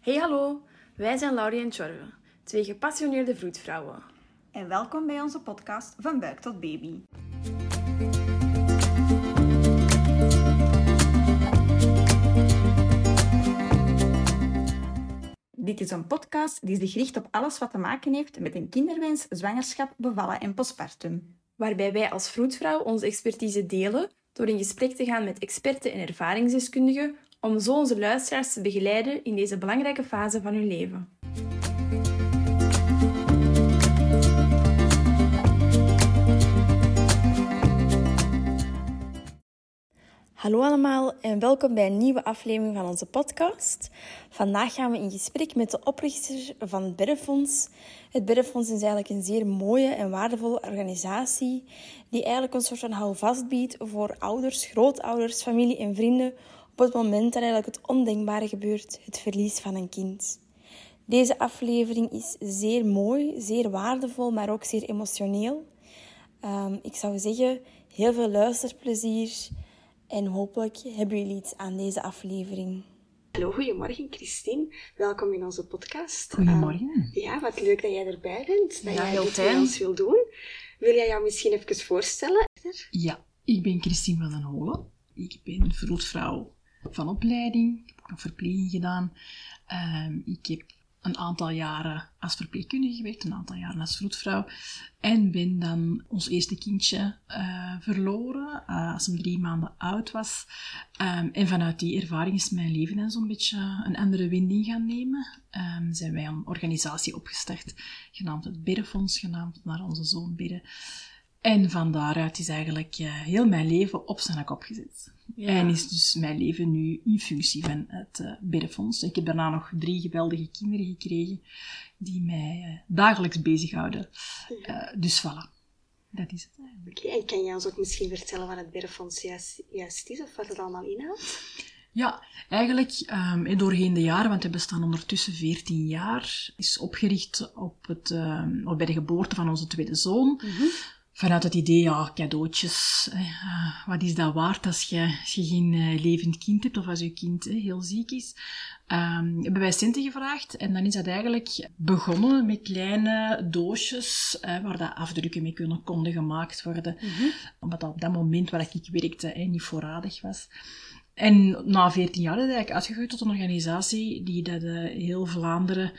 Hey hallo, wij zijn Laurie en Tjorve, twee gepassioneerde vroedvrouwen. En welkom bij onze podcast Van Buik tot Baby. Dit is een podcast die zich richt op alles wat te maken heeft met een kinderwens, zwangerschap, bevallen en postpartum. Waarbij wij als vroedvrouw onze expertise delen door in gesprek te gaan met experten en ervaringsdeskundigen om zo onze luisteraars te begeleiden in deze belangrijke fase van hun leven. Hallo allemaal en welkom bij een nieuwe aflevering van onze podcast. Vandaag gaan we in gesprek met de oprichter van het. Het Beddenfonds is eigenlijk een zeer mooie en waardevolle organisatie die eigenlijk een soort van houvast biedt voor ouders, grootouders, familie en vrienden op het moment dat eigenlijk het ondenkbare gebeurt, het verlies van een kind. Deze aflevering is zeer mooi, zeer waardevol, maar ook zeer emotioneel. Um, ik zou zeggen, heel veel luisterplezier en hopelijk hebben jullie iets aan deze aflevering. Hallo, goedemorgen Christine. Welkom in onze podcast. Goedemorgen. Uh, ja, wat leuk dat jij erbij bent, dat ja, jij heel dit fijn. ons wil doen. Wil jij jou misschien even voorstellen? Ja, ik ben Christine van den Holen. Ik ben vroedvrouw van opleiding. Ik heb nog verpleging gedaan. Um, ik heb een aantal jaren als verpleegkundige gewerkt, een aantal jaren als vroedvrouw. En ben dan ons eerste kindje uh, verloren uh, als hem drie maanden oud was. Um, en vanuit die ervaring is mijn leven dan zo'n beetje een andere wending gaan nemen. Um, zijn wij een organisatie opgestart, genaamd het Biddenfonds, genaamd naar onze zoon Bidden. En van daaruit is eigenlijk uh, heel mijn leven op zijn kop gezet. Ja. En is dus mijn leven nu in functie van het uh, Biddenfonds. Ik heb daarna nog drie geweldige kinderen gekregen die mij uh, dagelijks bezighouden. Ja. dus voilà, dat is het eigenlijk. Oké, okay, en kan jij ons ook misschien vertellen wat het Biddenfonds juist, juist is of wat het allemaal inhoudt? Ja, eigenlijk um, doorheen de jaren, want we bestaan ondertussen 14 jaar, is opgericht op het, um, bij de geboorte van onze tweede zoon. Mm -hmm vanuit het idee, ja, cadeautjes, uh, wat is dat waard als je, als je geen uh, levend kind hebt of als je kind uh, heel ziek is? Um, hebben wij centen gevraagd en dan is dat eigenlijk begonnen met kleine doosjes waar dat afdrukken mee kunnen, konden gemaakt worden. Mm -hmm. Omdat dat op dat moment waar ik werkte niet voorradig was. En na 14 jaar is het eigenlijk uitgegroeid tot een organisatie die dat uh, heel Vlaanderen,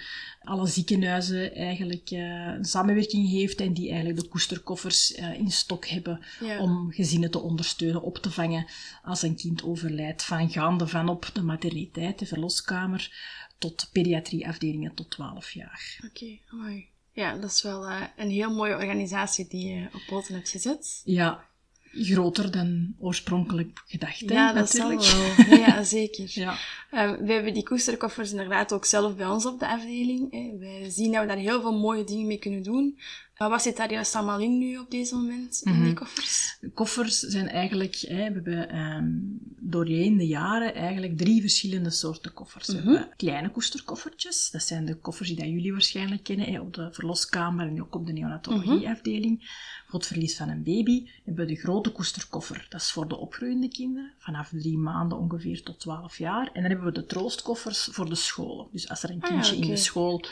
alle ziekenhuizen eigenlijk uh, een samenwerking heeft en die eigenlijk de koesterkoffers uh, in stok hebben ja. om gezinnen te ondersteunen, op te vangen als een kind overlijdt. Van gaande van op de materniteit, de verloskamer, tot pediatrieafdelingen tot 12 jaar. Oké, okay, mooi. Ja, dat is wel een heel mooie organisatie die je op poten hebt gezet. Ja, groter dan oorspronkelijk gedacht. Ja, dat natuurlijk. zal wel. Ja, zeker. ja. Um, we hebben die koesterkoffers inderdaad ook zelf bij ons op de afdeling. Hè. Wij zien dat we daar heel veel mooie dingen mee kunnen doen. Maar wat zit daar juist allemaal in nu op deze moment, in mm -hmm. die koffers? De koffers zijn eigenlijk, hè, we hebben um, doorheen de jaren eigenlijk drie verschillende soorten koffers. Mm -hmm. We hebben kleine koesterkoffertjes, dat zijn de koffers die dat jullie waarschijnlijk kennen, hè, op de verloskamer en ook op de neonatologieafdeling. Mm -hmm. Voor het verlies van een baby hebben we de grote koesterkoffer, dat is voor de opgroeiende kinderen, vanaf drie maanden ongeveer tot 12 jaar. En dan hebben we de troostkoffers voor de scholen. Dus als er een kindje ah, okay. in de school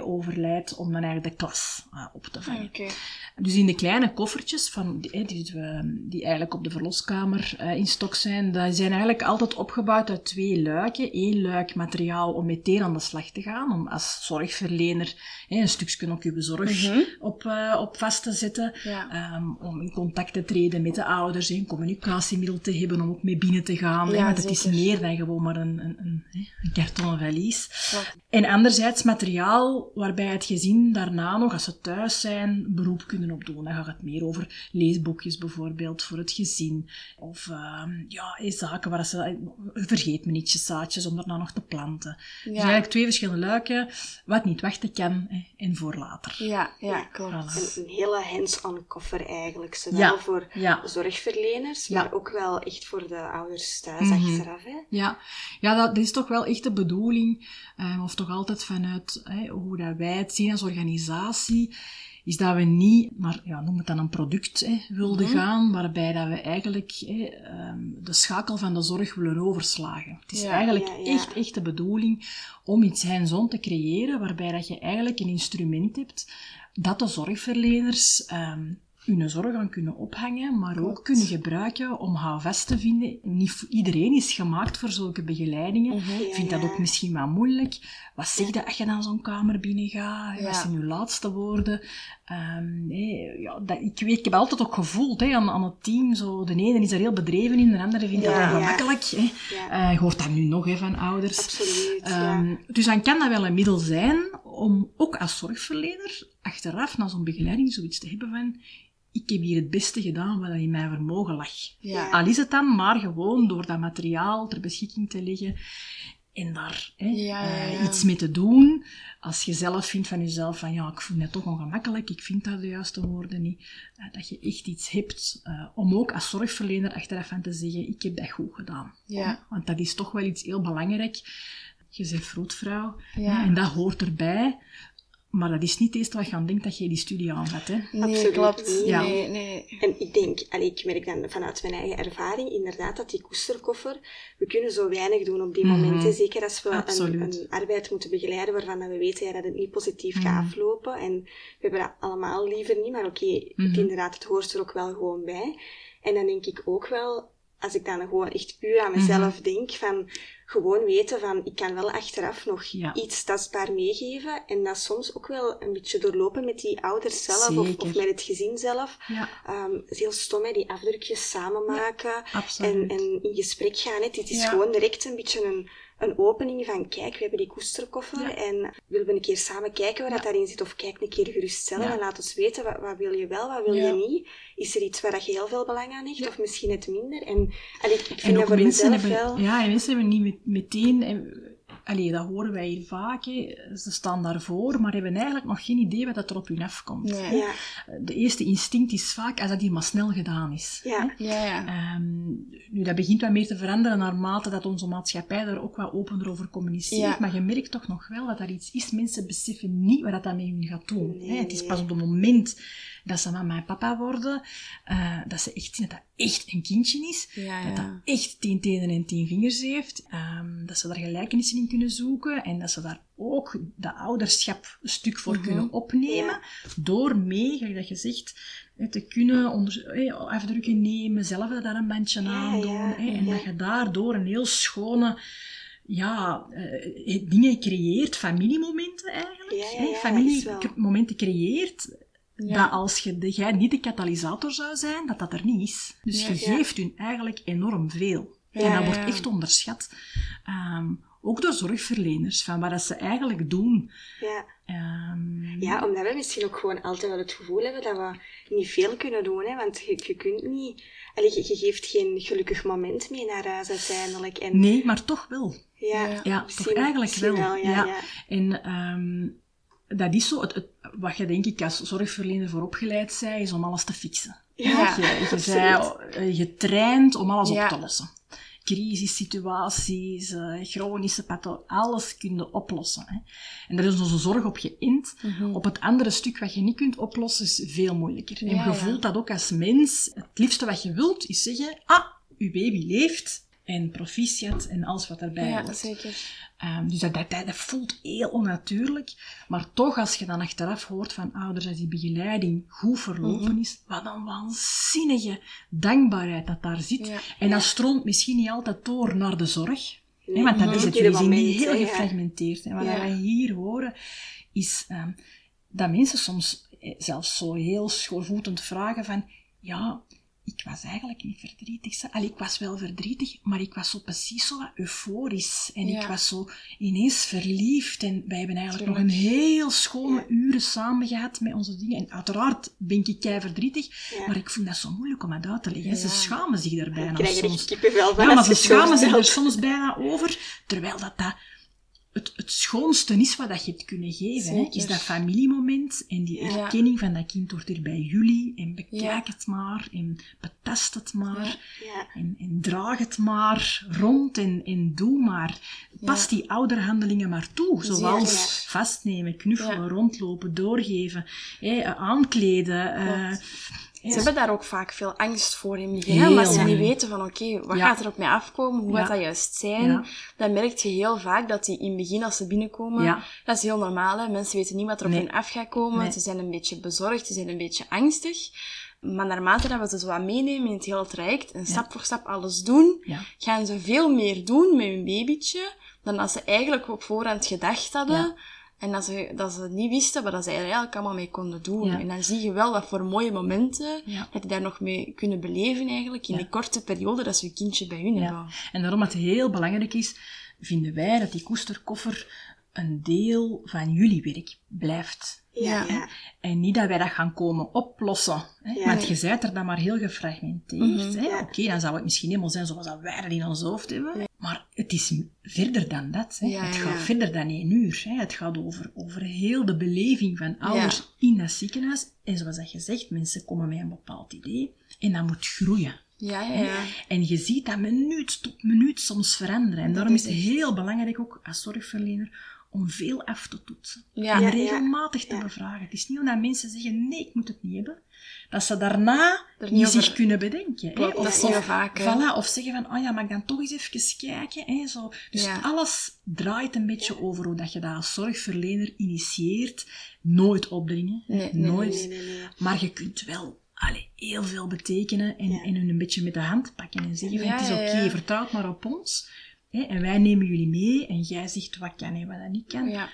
overlijdt, om dan eigenlijk de klas uh, op te vangen. Okay. Dus in de kleine koffertjes, van, die, die, die eigenlijk op de verloskamer uh, in stok zijn, die zijn eigenlijk altijd opgebouwd uit twee luiken. Eén luik materiaal om meteen aan de slag te gaan, om als zorgverlener een stukje op je zorg mm -hmm. op, uh, op vast te zetten. Ja. Um, om in contact te treden met de ouders, een communicatiemiddel te hebben om ook mee binnen te gaan. Ja, want het is meer dan gewoon maar een, een, een, een kartonnen valies. Ja. En anderzijds materiaal waarbij het gezin daarna nog, als ze thuis zijn, beroep kunnen opdoen. Dan gaat het meer over leesboekjes bijvoorbeeld voor het gezin. Of uh, ja, zaken waar ze, vergeet me niet, zaadjes om daarna nog te planten. Ja. Dus eigenlijk twee verschillende luiken, wat niet wachten kan hè, en voor later. Ja, ja klopt. Voilà. Een, een hele hands-on koffer eigenlijk. Zowel ja. voor ja. zorgverleners, maar ook wel echt voor de ouders thuis mm -hmm. achteraf. Hè? Ja, ja dat, is toch wel echt de bedoeling, um, of toch altijd vanuit hè, hoe dat wij het zien als organisatie, is dat we niet naar, ja, noem het dan een product, hè, wilden Mhm. gaan, waarbij dat we eigenlijk hè, ehm, de schakel van de zorg willen overslagen. Het is Ja, eigenlijk ja, ja. echt, echt de bedoeling om iets hands-on te creëren, waarbij dat je eigenlijk een instrument hebt dat de zorgverleners ehm, hun zorg aan kunnen ophangen, maar ook kunnen gebruiken om houvast te vinden. Niet iedereen is gemaakt voor zulke begeleidingen. Mhm. Ja, Vindt dat ja. ook misschien wel moeilijk. Wat zeg je als je dan zo'n kamer binnen gaat? Ja. Wat zijn je laatste woorden? Ehm, nee, ja, dat, ik, weet, ik heb altijd ook gevoeld hè, aan, aan het team. Zo, de ene is er heel bedreven in, de andere vindt dat ongemakkelijk. Hè. Ja, Eh, je hoort dat nu nog hè, van ouders. absoluut. Ehm, Dus dan kan dat wel een middel zijn om ook als zorgverlener achteraf na zo'n begeleiding zoiets te hebben van ik heb hier het beste gedaan wat in mijn vermogen lag. Ja. Al is het dan maar gewoon door dat materiaal ter beschikking te leggen en daar hè, Ja, ja, eh, iets mee te doen. Als je zelf vindt van jezelf van ja, ik voel me toch ongemakkelijk, ik vind dat de juiste woorden niet. eh, dat je echt iets hebt eh, om ook als zorgverlener achteraf van te zeggen, ik heb dat goed gedaan. Ja. Want dat is toch wel iets heel belangrijk. Je bent vroedvrouw en dat hoort erbij. Maar dat is niet het eerste wat je aan denkt dat je die studie aanvat. Hè. Nee, Absoluut klopt. niet. Ja. Nee, nee. En ik denk, allee, ik merk dan vanuit mijn eigen ervaring inderdaad dat die koesterkoffer, we kunnen zo weinig doen op die Mhm. momenten. Zeker als we een, een arbeid moeten begeleiden waarvan we weten ja, dat het niet positief gaat Mhm. aflopen. En we hebben dat allemaal liever niet, maar oké, het Mhm. inderdaad, het hoort er ook wel gewoon bij. En dan denk ik ook wel, als ik dan gewoon echt puur aan mezelf Mhm. denk, van gewoon weten van, ik kan wel achteraf nog Ja. iets tastbaar meegeven. En dat soms ook wel een beetje doorlopen met die ouders zelf of, met het gezin zelf. Ja, Ehm, het is heel stom, hè, die afdrukjes samen maken en, en in gesprek gaan. Hè. Dit is gewoon direct een beetje een, een opening van, kijk, we hebben die koesterkoffer Ja. en willen we een keer samen kijken wat dat daarin zit, of kijk een keer gerust zelf Ja. en laat ons weten, wat, wat wil je wel, wat wil Ja. je niet? Is er iets waar dat je heel veel belang aan hecht, of misschien het minder? En allee, ik vind En dat ook voor mensen mezelf hebben, wel... ja, en mensen hebben niet met- meteen, en, allee, dat horen wij hier vaak, hè, ze staan daarvoor, maar hebben eigenlijk nog geen idee wat dat er op hun afkomt. Ja, De eerste instinct is vaak als dat hier maar snel gedaan is. ja, Ja, ja. Ehm, nu, dat begint wat meer te veranderen naarmate dat onze maatschappij daar ook wat opener over communiceert. Ja. Maar je merkt toch nog wel dat er iets is. Mensen beseffen niet wat dat met hun gaat doen. Nee, hè. Het is pas op het moment dat ze mama en papa worden, eh, dat ze echt zien dat dat echt een kindje is. Ja, Dat dat echt tien tenen en tien vingers heeft. ehm, dat ze daar gelijkenissen in kunnen zoeken. En dat ze daar ook dat ouderschap een stuk voor Mhm. kunnen opnemen. Door mee, gelijk dat je zegt, te kunnen onder, afdrukken nemen, zelf daar een bandje Ja, aan doen. en dat je daardoor een heel schone ja, eh, dingen creëert, familiemomenten eigenlijk. Ja, ja, familiemomenten creëert, Ja. dat als je, de, jij niet de katalysator zou zijn, dat dat er niet is. Dus je geeft hun eigenlijk enorm veel. En dat wordt echt onderschat. Ehm, ook door zorgverleners, van wat dat ze eigenlijk doen. ja. Ehm, Ja, omdat we misschien ook gewoon altijd wel het gevoel hebben dat we niet veel kunnen doen. Hè? Want je, je kunt niet... Allee, je, je geeft geen gelukkig moment mee naar huis uiteindelijk. En, Nee, maar toch wel. ja, Ja. Misschien- toch eigenlijk wel. ja, ja. ja. En ehm, dat is zo, het, het- wat je denk ik als zorgverlener voor opgeleid zij, is om alles te fixen. Ja, je, je, zij, eh, getraind om alles Ja. op te lossen. Crisissituaties, eh, chronische patho, alles kun je oplossen. Hè. En daar is onze zorg op geïnt. Mhm. Op het andere stuk wat je niet kunt oplossen, is veel moeilijker. en je voelt dat ook als mens. Het liefste wat je wilt, is zeggen, ah, uw baby leeft. En proficiat en alles wat daarbij Ja, hoort. zeker. Ehm, dus dat, dat, dat, voelt heel onnatuurlijk. Maar toch, als je dan achteraf hoort van ouders dat die begeleiding goed verlopen Mhm. is, wat een waanzinnige dankbaarheid dat daar zit. Ja. En dat stroomt misschien niet altijd door naar de zorg. Nee, hè, want dat Mhm. is het. We heel gefragmenteerd. En wat wij hier horen, is ehm, dat mensen soms eh, zelfs zo heel schoorvoetend vragen van... Ja, ik was eigenlijk niet verdrietig. Allee, ik was wel verdrietig, maar ik was zo precies zo wat euforisch. En Ja. ik was zo ineens verliefd. En wij hebben eigenlijk nog een heel schone Ja. uren samen gehad met onze dingen. En uiteraard ben ik kei verdrietig, Ja. maar ik vind dat zo moeilijk om het uit te leggen. Ze schamen zich er bijna soms. Ja, maar ze schamen zich er soms bijna over, terwijl dat, dat het, het schoonste is wat dat je het kunnen geven. Hè? Is dat familiemoment en die Ja. erkenning van dat kind wordt er bij jullie. En bekijk Ja. het maar en betast het maar. Ja. En, en draag het maar rond en, en doe maar. Pas die ouderhandelingen maar toe. Zoals vastnemen, knuffelen, rondlopen, doorgeven, hè, aankleden. Ze hebben daar ook vaak veel angst voor in het begin, omdat ze niet weten van oké, wat Ja. gaat er op mij afkomen, hoe gaat dat juist zijn. Dan merk je heel vaak dat die in het begin, als ze binnenkomen, dat is heel normaal. Hè? Mensen weten niet wat er op Nee. hen af gaat komen. Nee. Ze zijn een beetje bezorgd, ze zijn een beetje angstig. Maar naarmate dat we ze zo wat meenemen in het hele traject en stap voor stap alles doen, gaan ze veel meer doen met hun babytje dan als ze eigenlijk op voorhand gedacht hadden. En dat ze, dat ze niet wisten wat dat ze er eigenlijk allemaal mee konden doen. Ja. En dan zie je wel wat voor mooie momenten Ja. dat die daar nog mee kunnen beleven eigenlijk in Ja. die korte periode dat ze hun kindje bij hun Ja. hebben. En daarom dat het heel belangrijk is, vinden wij dat die koesterkoffer een deel van jullie werk blijft. Ja. En niet dat wij dat gaan komen oplossen. Hè? Ja. Want je bent er dan maar heel gefragmenteerd. hè? Ja. Oké, dan zou het misschien helemaal zijn zoals dat wij dat in ons hoofd hebben. Maar het is verder dan dat. Hè? Ja, het gaat ja. verder dan één uur. Hè? Het gaat over, over heel de beleving van ouders in dat ziekenhuis. En zoals dat je zegt, mensen komen met een bepaald idee. En dat moet groeien. Ja, ja, ja. En je ziet dat minuut tot minuut soms veranderen. En daarom is het heel belangrijk ook als zorgverlener om veel af te toetsen. Ja. en regelmatig te bevragen. Het is niet omdat mensen zeggen, nee, ik moet het niet hebben, dat ze daarna Er niet zich over- kunnen bedenken. hè. Klopt, dat Of, of- vaak, hè. voilà, of zeggen van, oh ja, mag ik dan toch eens even kijken? Hè, zo. Dus alles draait een beetje over hoe dat je dat als zorgverlener initieert. Nooit opdringen. Nee, nooit. Nee, nee, nee. Maar je kunt wel allee, heel veel betekenen en, Ja. en hun een beetje met de hand pakken en zeggen Ja, het is oké, ja. vertrouw het maar op ons. Hè, en wij nemen jullie mee en jij zegt wat kan en wat dat niet kan. Ja,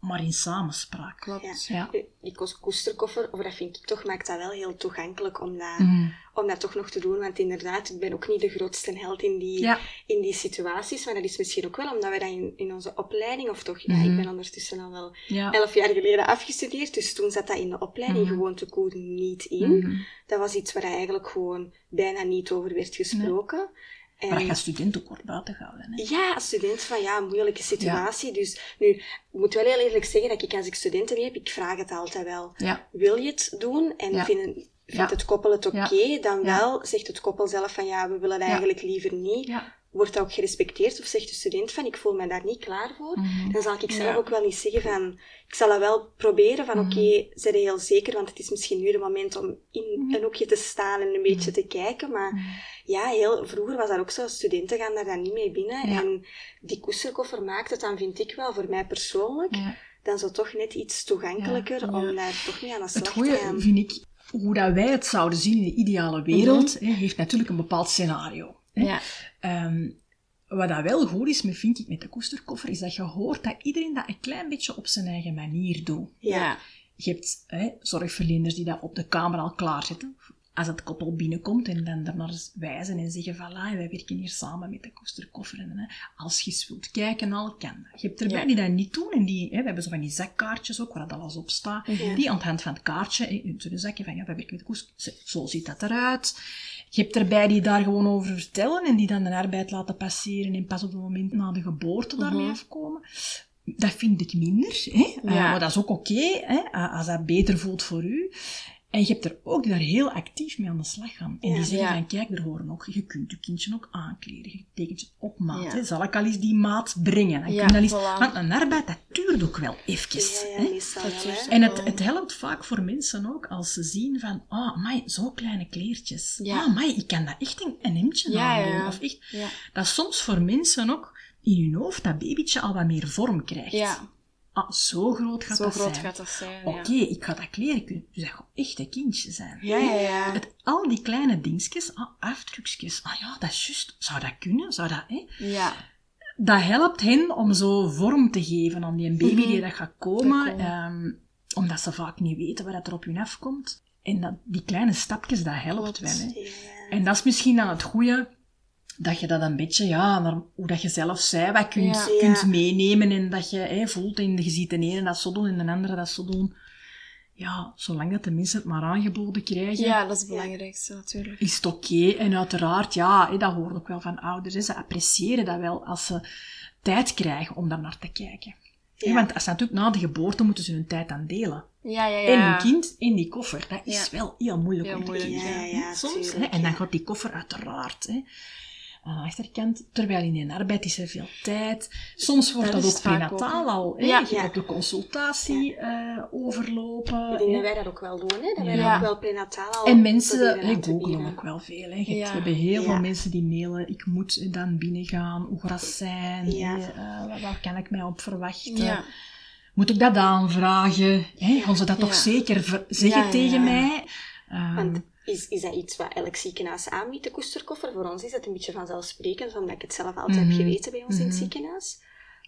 Maar in samenspraak. klopt. Ja. Die- Die koos- koesterkoffer, of dat vind ik toch, maakt dat wel heel toegankelijk om dat, Mm. om dat toch nog te doen. Want inderdaad, ik ben ook niet de grootste held in die, Ja. in die situaties. Maar dat is misschien ook wel omdat we dat in, in onze opleiding, of toch, ja, Mhm. ik ben ondertussen al wel Ja. elf jaar geleden afgestudeerd. Dus toen zat dat in de opleiding Mhm. gewoon te goed niet in. Mhm. Dat was iets waar eigenlijk gewoon bijna niet over werd gesproken. En- Maar dat gaat student ook wordt buiten gehouden. Hè. ja, als student van ja, moeilijke situatie. Dus nu, ik moet wel heel eerlijk zeggen dat ik als ik studenten heb, ik vraag het altijd wel. Ja. Wil je het doen? En Ja. vinden, vindt het koppel het oké? Dan wel zegt het koppel zelf van ja, we willen eigenlijk liever niet. Wordt dat ook gerespecteerd? Of zegt de student van ik voel me daar niet klaar voor? Mhm. Dan zal ik zelf Ja. ook wel niet zeggen van... Ik zal dat wel proberen van Mhm. oké, zijn je heel zeker, want het is misschien nu de moment om in Mhm. een hoekje te staan en een beetje te kijken. Maar Mhm. ja, heel, vroeger was dat ook zo. Studenten gaan daar dan niet mee binnen. Ja. En die koesterkoffer maakt het dan, vind ik wel, voor mij persoonlijk, Ja. dan zo toch net iets toegankelijker om daar toch niet aan de slag te gaan. vind ik, hoe dat wij het zouden zien in de ideale wereld, heeft natuurlijk een bepaald scenario. Hè. Ja. Ehm, wat dat wel goed is, met, vind ik, met de koesterkoffer, is dat je hoort dat iedereen dat een klein beetje op zijn eigen manier doet. Ja. Je hebt hè, zorgverleners die dat op de kamer al klaarzetten. Als het koppel binnenkomt en dan daarnaar wijzen en zeggen van, "Ah, wij werken hier samen met de koesterkoffer. En, hè, als je eens wilt kijken, al kan dat. Je hebt erbij Ja. die dat niet doen en die, hè, we hebben zo van die zakkaartjes ook, waar dat alles op staat. Die aan het hand van het kaartje, in zo'n zakje van, ja, wij werken met de koester, zo ziet dat eruit. Je hebt erbij die daar gewoon over vertellen en die dan de arbeid laten passeren en pas op het moment na de geboorte daarmee Mhm. afkomen. Dat vind ik minder, hè? Eh, Ja. maar dat is ook oké, hè? a- als dat beter voelt voor u. En je hebt er ook die daar heel actief mee aan de slag gaan. En Ja. die zeggen Ja. van, kijk, er horen ook, je kunt je kindje ook aankleden. Je tekent het op maat. Ja. Hè? Zal ik al eens die maat brengen? Dan Ja, kun je al eens, voilà. Want een arbeid, dat duurt ook wel even. Ja, hè? ja, meestal Dat wel, duurt hè. En het, het helpt vaak voor mensen ook als ze zien van, ah, amai, zo kleine kleertjes. Ja. Ah, amai, ik kan dat echt een, een hemdje. Of echt, Ja. dat soms voor mensen ook in hun hoofd dat babytje al wat meer vorm krijgt. Ja. Ah, zo groot gaat Zo dat groot zijn. gaat dat zijn. Oké, Ja. ik ga dat kleren kunnen. Dus dat gaat echt een kindje zijn. Ja, ja, ja. Het, al die kleine dingetjes, ah, afdrukjes, ah ja, dat is juist. Zou dat kunnen? Zou dat, hè? Ja. dat helpt hen om zo vorm te geven aan die baby Mhm. die dat gaat komen, Dat ehm, omdat ze vaak niet weten wat er op hun afkomt. En dat, die kleine stapjes, dat helpt wel. Hè. Ja. En dat is misschien dan het goede, dat je dat een beetje, ja, naar hoe dat je zelf zei, wat kunt, Ja. kunt Ja. meenemen en dat je hè, voelt en je ziet de ene dat zo doen en de andere dat zo doen. Ja, zolang dat de mensen het maar aangeboden krijgen, ja, dat is het belangrijkste natuurlijk. is het oké. En uiteraard, ja, hè, dat hoort ook wel van ouders. Hè. Ze appreciëren dat wel als ze tijd krijgen om daar naar te kijken. Hè, Ja. Want als ze natuurlijk na de geboorte moeten ze hun tijd aan delen. Ja, ja, ja. En hun kind in die koffer. Dat is Ja. wel heel moeilijk Heel om te moeilijk, kiezen. ja, ja, ja, Soms. tuurlijk, hè. En dan gaat die koffer uiteraard hè, aan de achterkant. Terwijl in een arbeid is er veel tijd. Soms wordt Dat ook prenataal al. Hè. Ja. Je Ja. hebt de consultatie eh, overlopen. Ik denk dat wij dat ook wel doen, hè? dat wij Ja. dat ook wel prenataal al En mensen te googelen ook wel veel. Hè. Je hebt- Ja. We hebben heel Ja. veel mensen die mailen. Ik moet dan binnengaan. Hoe gaat dat zijn? Ja. hè, eh, waar- waar kan ik mij op verwachten? Ja. Moet ik dat aanvragen? Hè? Gaan ze dat toch Ja. zeker zeggen Ja, ja, tegen ja. mij? Ehm, is, is dat iets wat elk ziekenhuis aanbiedt, de koesterkoffer? Voor ons is dat een beetje vanzelfsprekend, omdat ik het zelf altijd Mhm. heb geweten bij ons in het Mhm. ziekenhuis.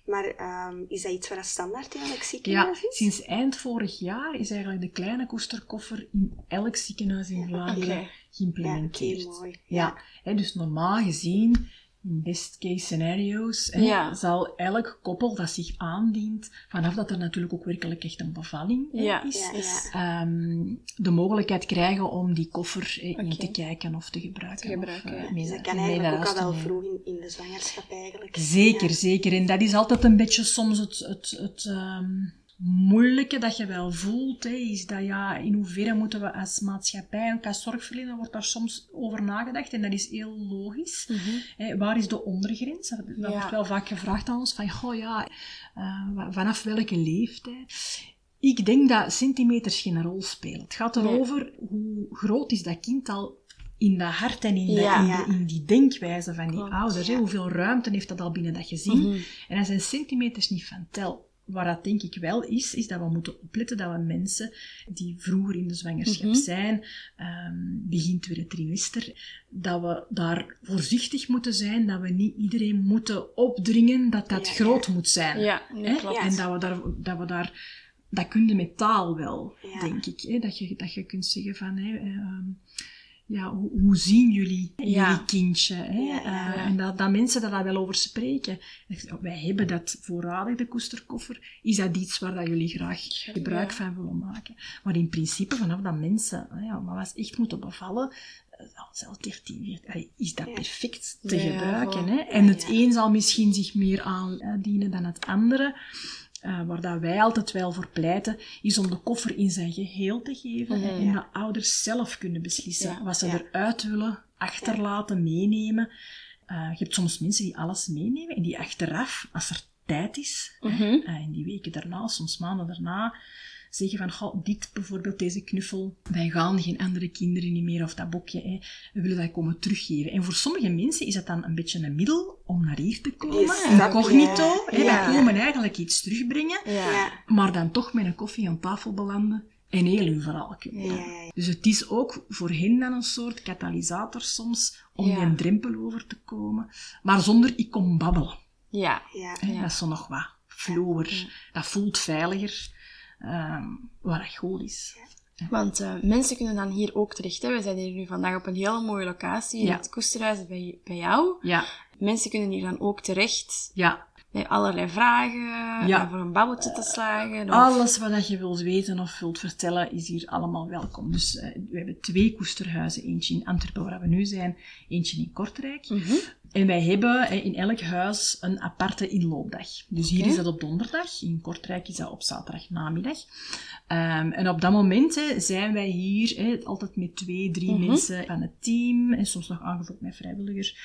Maar ehm, is dat iets wat standaard in elk ja, ziekenhuis is? sinds eind vorig jaar is eigenlijk de kleine koesterkoffer in elk ziekenhuis in Vlaanderen geïmplementeerd. Ja, oké, mooi. Ja, dus normaal gezien, best case scenario's, hè, Ja. zal elk koppel dat zich aandient, vanaf dat er natuurlijk ook werkelijk echt een bevalling hè, Ja, is, Ja, is- ja. ehm, de mogelijkheid krijgen om die koffer eh, in te kijken of te gebruiken. Te gebruiken, of, ja. mee Dus naar- dat kan eigenlijk ook al wel vroeg in, in de zwangerschap eigenlijk. Zeker, Ja. zeker. En dat is altijd een beetje soms het, het, het ehm, moeilijke dat je wel voelt, hè, is dat ja, in hoeverre moeten we als maatschappij en als zorgverlener, wordt daar soms over nagedacht en dat is heel logisch. Mhm. Hè, waar is de ondergrens? Dat, Ja. wordt wel vaak gevraagd aan ons, van, goh ja, eh, vanaf welke leeftijd? Ik denk dat centimeters geen rol spelen. Het gaat Nee. erover hoe groot is dat kind al in dat hart en in, de- Ja. in, Ja. de- in die denkwijze van die Klopt, ouders. hè. Hoeveel ruimte heeft dat al binnen dat gezin? Mhm. En dan zijn centimeters niet van tel. Waar dat denk ik wel is, is dat we moeten opletten dat we mensen die vroeger in de zwangerschap Mhm. zijn, ehm, begin tweede trimester, dat we daar voorzichtig moeten zijn, dat we niet iedereen moeten opdringen dat dat Ja, groot moet zijn. Ja, nee, Hè? klopt. En dat we daar, dat we daar, dat kun je met taal wel, Ja. denk ik. Hè? Dat, je, dat je kunt zeggen van, hè, ehm, ja, hoe, hoe zien jullie Ja. jullie kindje? Hè? Ja, ja, Eh. En dat, dat mensen daar wel over spreken. Wij hebben dat voorradig, de koesterkoffer. Is dat iets waar dat jullie graag gebruik van willen maken? Maar in principe, vanaf dat mensen ja, maar was echt moeten bevallen, eh, zelfs 13, 14, allee, is dat perfect te gebruiken. Hè? En het een zal misschien zich meer aandienen dan het andere. Eh, waar dat wij altijd wel voor pleiten, is om de koffer in zijn geheel te geven Mhm. en dat ouders zelf kunnen beslissen Ja, wat ze ja. eruit willen, achterlaten, meenemen. Eh, je hebt soms mensen die alles meenemen en die achteraf, als er tijd is, eh, in die weken daarna, soms maanden daarna, zeggen van, goh, dit bijvoorbeeld, deze knuffel, wij gaan geen andere kinderen niet meer, of dat boekje, hè, we willen dat komen teruggeven. En voor sommige mensen is dat dan een beetje een middel om naar hier te komen, incognito. ja. Wij komen eigenlijk iets terugbrengen, Ja. Maar dan toch met een koffie aan tafel belanden en heel hun verhaal kunnen. Dus het is ook voor hen dan een soort katalysator soms om die drempel over te komen, maar zonder ik kom babbelen. Ja. Ja. Dat is zo nog wat vloer. Dat voelt veiliger. Ehm waar het goed is. Want eh, mensen kunnen dan hier ook terecht. Hè. We zijn hier nu vandaag op een hele mooie locatie in Ja. het Koesterhuis bij, bij jou. Ja, Mensen kunnen hier dan ook terecht ja. Met allerlei vragen, Ja. en voor een babbeltje te slagen. Of... Alles wat je wilt weten of wilt vertellen, is hier allemaal welkom. Dus eh, we hebben twee koesterhuizen. Eentje in Antwerpen, waar we nu zijn. Eentje in Kortrijk. Mhm. En wij hebben eh, in elk huis een aparte inloopdag. Dus hier is dat op donderdag, in Kortrijk is dat op zaterdag namiddag. Ehm, en op dat moment zijn wij hier altijd met twee, drie Mhm. mensen van het team, en soms nog aangevuld met vrijwilligers,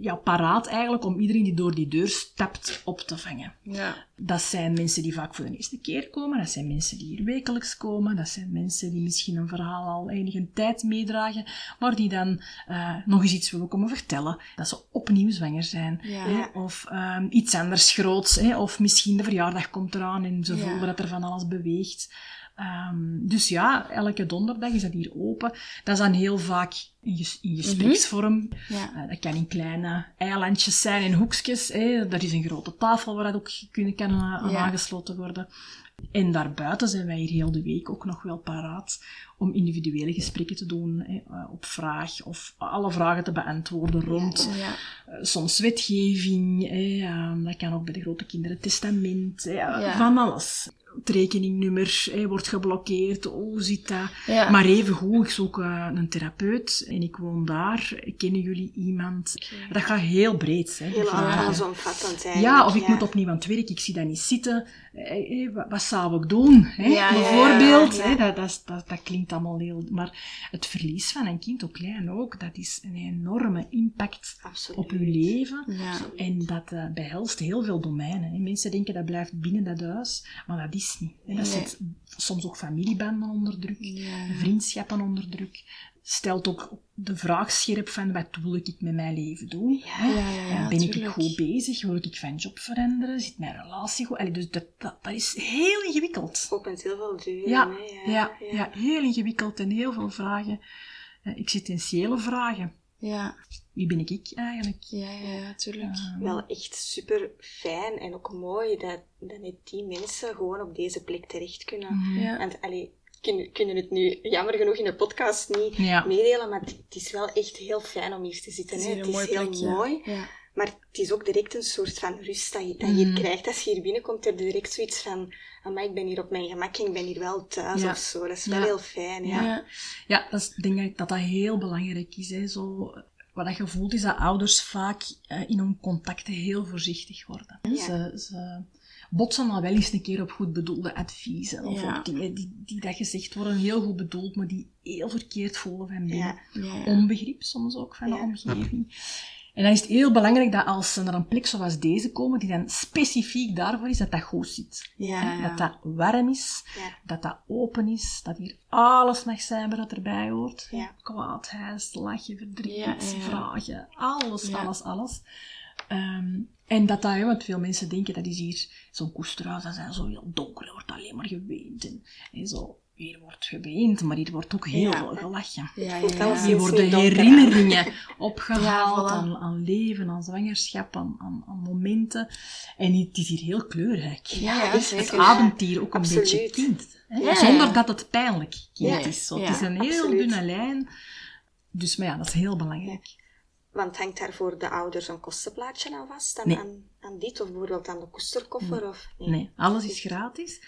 ja, paraat eigenlijk om iedereen die door die deur stapt op te vangen. Ja. Dat zijn mensen die vaak voor de eerste keer komen, dat zijn mensen die hier wekelijks komen, dat zijn mensen die misschien een verhaal al enige tijd meedragen, maar die dan eh, nog eens iets willen komen vertellen. Dat ze opnieuw zwanger zijn. Ja. Hè, of ehm, iets anders groots. Hè, of misschien de verjaardag komt eraan en ze Ja. voelen dat er van alles beweegt. Ehm, dus ja, elke donderdag is dat hier open. Dat is dan heel vaak in, ges- in gespreksvorm. Ja. Eh, dat kan in kleine eilandjes zijn en hoekjes. Hè. Er is een grote tafel waar dat ook kunnen, kan eh, aan Ja. aangesloten worden. En daarbuiten zijn wij hier heel de week ook nog wel paraat om individuele gesprekken te doen hè, eh, op vraag of alle vragen te beantwoorden rond Ja. soms wetgeving. Hè, ehm, dat kan ook bij de grote kinderen testament. Hè, Ja. Van alles. het rekeningnummer wordt geblokkeerd, hoe zit dat? Maar even goed, ik zoek een therapeut en ik woon daar. Kennen jullie iemand? Dat gaat heel breed. Hè, die Heel allesomvattend eigenlijk. Ja, of ik moet opnieuw aan het werk, ik zie dat niet zitten. Eh, eh, wat, wat zou ik doen? Hè? Ja, Bijvoorbeeld, ja. Hè? Dat, dat, dat, dat klinkt allemaal heel... Maar het verlies van een kind, ook klein ook, dat is een enorme impact Absoluut. op uw leven. Ja. En dat eh, behelst heel veel domeinen. Hè. Mensen denken dat blijft binnen dat huis, maar dat is niet. Hè. Dat Nee. zet soms ook familiebanden onder druk, Ja. vriendschappen onder druk. Stelt ook de vraag scherp van wat wil ik met mijn leven doen? Ja, ja, ja, ben ik goed bezig? Wil ik van job veranderen? Zit mijn relatie goed? Allee, dus dat, dat, dat is heel ingewikkeld. Opent heel veel deuren. Ja, ja, ja, heel ingewikkeld en heel veel vragen. Eh, Existentiële vragen. Ja, Wie ben ik eigenlijk? ja, ja, tuurlijk. Wel echt super fijn en ook mooi dat, dat net die mensen gewoon op deze plek terecht kunnen. Mhm. Want allee, kunnen, kunnen het nu jammer genoeg in de podcast niet Ja. meedelen, maar het, het is wel echt heel fijn om hier te zitten. Het is hè. Het is heel plekje. mooi, Ja. maar het is ook direct een soort van rust dat je, dat je hier Mhm. krijgt. Als je hier binnenkomt, heb je direct zoiets van, maar ik ben hier op mijn gemak en ik ben hier wel thuis Ja. of zo. Dat is wel heel fijn. Ja. Ja. Ja, dat is, ik denk dat- dat dat heel belangrijk is. Hè. Zo, wat dat je voelt is dat ouders vaak eh, in hun contacten heel voorzichtig worden. hè. Ja. Ze, ze botsen al wel eens een keer op goed bedoelde adviezen. Of Ja. op dingen die, die dat gezegd worden heel goed bedoeld, maar die heel verkeerd voelen van binnen. Ja. Onbegrip soms ook van de omgeving. En dan is het heel belangrijk dat als ze naar een plek zoals deze komen, die dan specifiek daarvoor is, dat dat goed zit. Ja, Hè, ja. Dat dat warm is, Ja. dat dat open is, dat hier alles mag zijn wat erbij hoort. Ja. Kwaadheid, lachen, verdriet, vragen, alles, alles, alles. Ehm, en dat dat, hè, want veel mensen denken dat is hier zo'n koesterhuis, dat is zo heel donker, er wordt alleen maar geweend. En, en zo, hier wordt geweend, maar hier wordt ook heel Ja. veel gelachen. Ja. Hier worden herinneringen opgehaald Ja, voilà. aan, aan leven, aan zwangerschap, aan, aan, aan momenten. En het is hier heel kleurrijk. Ja, ja, het, ademt hier ook een beetje kind. Hè? Ja. Zonder dat het pijnlijk kind Ja, is. Zo. ja, het is een heel absoluut. dunne lijn. Dus maar ja, dat is heel belangrijk. Want hangt daar voor de ouders een kostenplaatje aan vast? Aan, Nee. aan, aan dit of bijvoorbeeld aan de koesterkoffer? Of, nee. Nee, alles is gratis.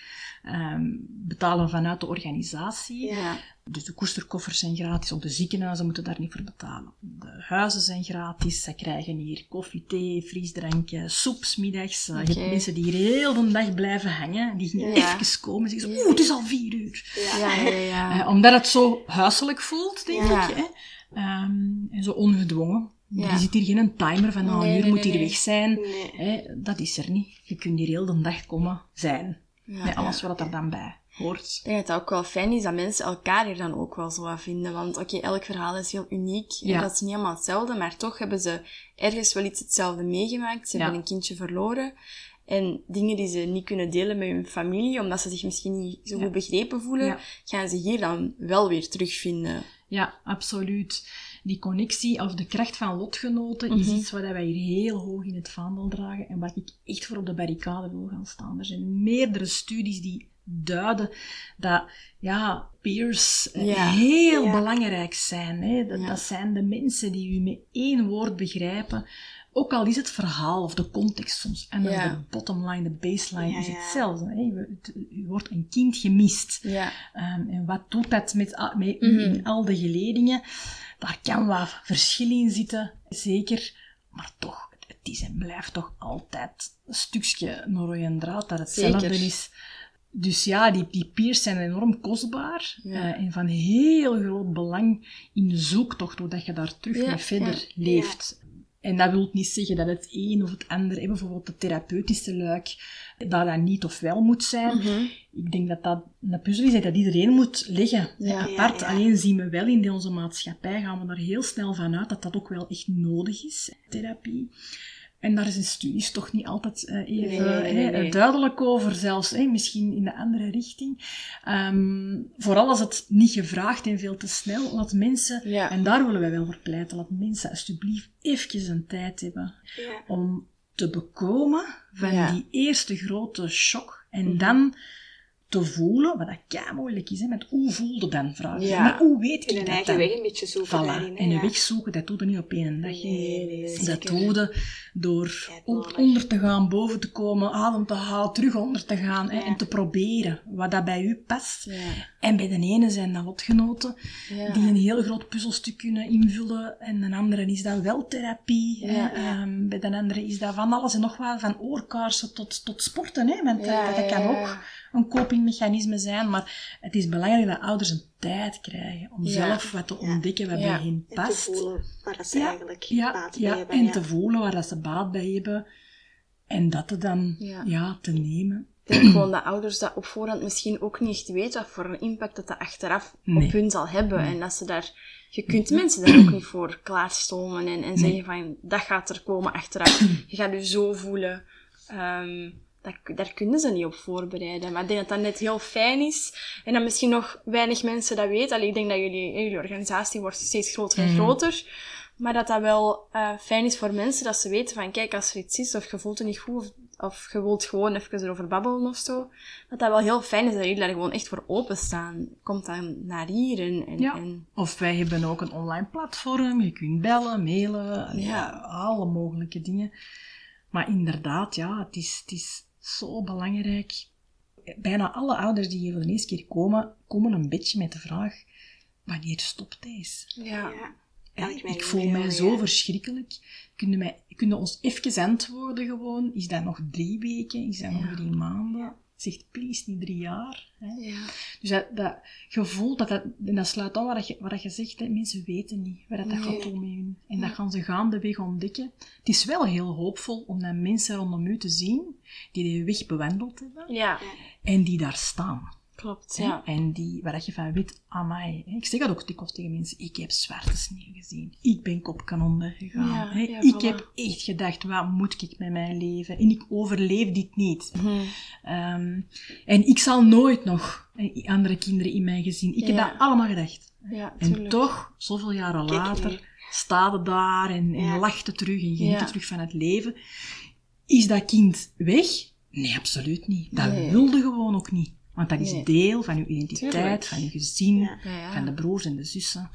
Ehm, betalen vanuit de organisatie. Ja. Dus de koesterkoffers zijn gratis, ook de ziekenhuizen moeten daar niet voor betalen. De huizen zijn gratis, ze krijgen hier koffie, thee, frisdranken, soep 's middags. Eh, Je hebt mensen die hier heel de dag blijven hangen, die Ja. even komen en zeggen, oeh, het is al vier uur. Ja. Ja, ja, ja. Eh, omdat het zo huiselijk voelt, denk Ja. ik. Hè? Ehm, en zo ongedwongen. Ja. Er zit hier geen timer van, nou, Nee, een uur moet hier weg zijn. Hè? Dat is er niet. Je kunt hier heel de dag komen zijn. Ja, met alles wat er dan bij hoort. Ik denk dat het ook wel fijn is dat mensen elkaar hier dan ook wel zo wat vinden. Want oké, elk verhaal is heel uniek. Ja. En dat is niet helemaal hetzelfde, maar toch hebben ze ergens wel iets hetzelfde meegemaakt. Ze Ja. hebben een kindje verloren. En dingen die ze niet kunnen delen met hun familie, omdat ze zich misschien niet zo Ja. goed begrepen voelen, Ja. gaan ze hier dan wel weer terugvinden. Ja, absoluut. Die connectie of de kracht van lotgenoten is Mhm. iets wat wij hier heel hoog in het vaandel dragen en wat ik echt voor op de barricade wil gaan staan. Er zijn meerdere studies die duiden dat ja, peers eh, Ja. heel Ja. belangrijk zijn. Hè. Dat, Ja. dat zijn de mensen die u met één woord begrijpen. Ook al is het verhaal of de context soms. En Ja. de bottom line, de baseline Ja, is hetzelfde. Hè. U wordt een kind gemist. Ja. Ehm, en wat doet dat met, met u Mhm. in al de geledingen? Daar kan wat verschil in zitten, zeker. Maar toch, het, is en blijft toch altijd een stukje rode draad dat hetzelfde Zeker. is. Dus ja, die, die peers zijn enorm kostbaar Ja. eh, en van heel groot belang in de zoektocht, doordat je daar terug Ja, mee verder ja. leeft. En dat wil niet zeggen dat het een of het ander, bijvoorbeeld de therapeutische luik, dat dat niet of wel moet zijn. Mhm. Ik denk dat dat een puzzel is dat iedereen moet leggen. Ja. apart. Ja, ja. Alleen zien we wel in onze maatschappij, gaan we er heel snel van uit dat dat ook wel echt nodig is, therapie. En daar zijn studies toch niet altijd eh, even Nee, nee, hè, nee. duidelijk over, zelfs hè, misschien in de andere richting. Ehm, vooral als het niet gevraagd en veel te snel, laat mensen, Ja. en daar willen wij wel voor pleiten, laat mensen alsjeblieft even een tijd hebben Ja. om te bekomen van Ja. die eerste grote shock en Mhm. dan te voelen, wat dat kei moeilijk is, hè, met hoe voelde dan, vraag je. Ja. Maar hoe weet een dat eigen dan? weg een beetje zoeken Voilà. daarin. hè, En een ja. weg zoeken, dat doe je niet op één dag. Nee, nee, dat zeker. Door onder te gaan, boven te komen, adem te halen, terug onder te gaan hè, en te proberen wat dat bij u past. Ja. En bij de ene zijn dat lotgenoten Ja. die een heel groot puzzelstuk kunnen invullen. En de andere is dat wel therapie. hè. Ehm, bij de andere is dat van alles en nog wat, van oorkaarsen tot, tot sporten. Hè. Want Ja, dat, kan ook een copingmechanisme zijn. Maar het is belangrijk dat ouders een tijd krijgen om Ja. zelf wat te Ja. ontdekken wat Ja. bij hen En te past. voelen waar dat ze Ja, eigenlijk ja, baat ja, bij hebben. en ja. te voelen waar dat ze baat bij hebben. En dat te dan Ja. ja. te nemen. Ik denk gewoon dat ouders dat op voorhand misschien ook niet echt weten wat voor een impact dat dat achteraf Nee. op hun zal hebben. En dat ze daar... Je kunt mensen daar ook niet voor klaarstomen en, en zeggen van, dat gaat er komen achteraf. Je gaat je zo voelen. Ehm, dat, daar kunnen ze niet op voorbereiden. Maar ik denk dat dat net heel fijn is. En dat misschien nog weinig mensen dat weten. Allee, ik denk dat jullie, jullie organisatie wordt steeds groter en Mhm. groter. Maar dat dat wel eh, fijn is voor mensen, dat ze weten van, kijk, als er iets is, of je voelt het niet goed, of, of je wilt gewoon even erover babbelen of zo, dat dat wel heel fijn is dat jullie daar gewoon echt voor openstaan. Komt dan naar hier en... en, Ja. en Of wij hebben ook een online platform. Je kunt bellen, mailen, ja. Ja. alle mogelijke dingen. Maar inderdaad, ja, het is, het is zo belangrijk. Bijna alle ouders die hier voor de eerste keer komen, komen een beetje met de vraag, wanneer stopt deze? ja. Ja. Ik voel mij zo ja. verschrikkelijk. Kunnen, mij, kunnen ons even antwoorden gewoon? Is dat nog drie weken? Is dat nog drie maanden? Zegt please niet drie jaar. Hè? Ja. Dus dat, dat gevoel, dat, dat, en dat sluit aan wat je, wat je zegt, hè, mensen weten niet wat dat Nee. gaat met hun. En dat gaan ze gaandeweg ontdekken. Het is wel heel hoopvol om dan mensen rondom u te zien die de weg bewandeld hebben ja, en die daar staan. Klopt. hè. Ja. En die, waar je van weet, amai. hè. Ik zeg dat ook dikwijls tegen mensen. Ik heb zwarte sneeuw gezien. Ik ben kopkanonnen gegaan. Ja, hè. ja, ik voilà. heb echt gedacht, wat moet ik met mijn leven? En ik overleef dit niet. Mhm. Ehm, en ik zal nooit nog andere kinderen in mijn gezin. Ik heb dat allemaal gedacht. Ja, En toch, zoveel jaren Kijk later, staat het daar en, en lacht het terug en geniet het terug van het leven. Is dat kind weg? Nee, absoluut niet. Dat Nee. wilde gewoon ook niet. Want dat is Nee. deel van uw identiteit, Tuurlijk. van uw gezin, Ja. Ja, ja. van de broers en de zussen.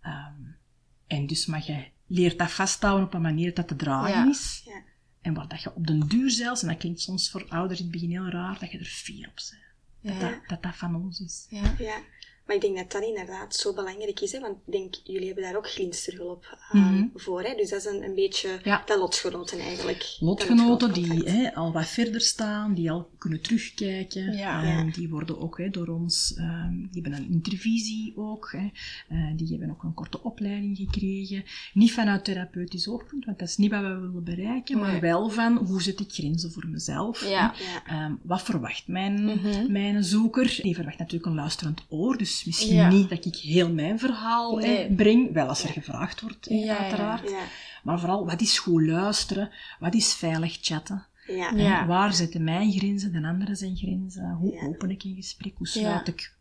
Ehm, en dus mag je leert dat vasthouden op een manier dat te dragen Ja. is. Ja. En waar dat je op den duur zelfs, en dat klinkt soms voor ouders in het begin heel raar, dat je er fier op bent. Dat, dat dat van ons is. Ja. Maar ik denk dat dat inderdaad zo belangrijk is, hè, want ik denk, jullie hebben daar ook glinsterhulp aan Mhm. voor. Hè? Dus dat is een, een beetje Ja. dat lotgenoten eigenlijk. Lotgenoten die hè, al wat verder staan, die al kunnen terugkijken. Ja. Ehm, Ja. Die worden ook hè, door ons, ehm, die hebben een intervisie ook. Hè. Eh, die hebben ook een korte opleiding gekregen. Niet vanuit therapeutisch oogpunt, want dat is niet wat we willen bereiken, maar wel van hoe zet ik grenzen voor mezelf. Ja. Ja. Ehm, wat verwacht mijn, Mhm. mijn zoeker? Die verwacht natuurlijk een luisterend oor, dus misschien Ja. niet dat ik heel mijn verhaal hè, Nee. breng, wel als er gevraagd wordt, hè, uiteraard. Maar vooral, wat is goed luisteren? Wat is veilig chatten? Ja. Waar zitten mijn grenzen, de andere zijn grenzen? Hoe open ik een gesprek? Hoe sluit ik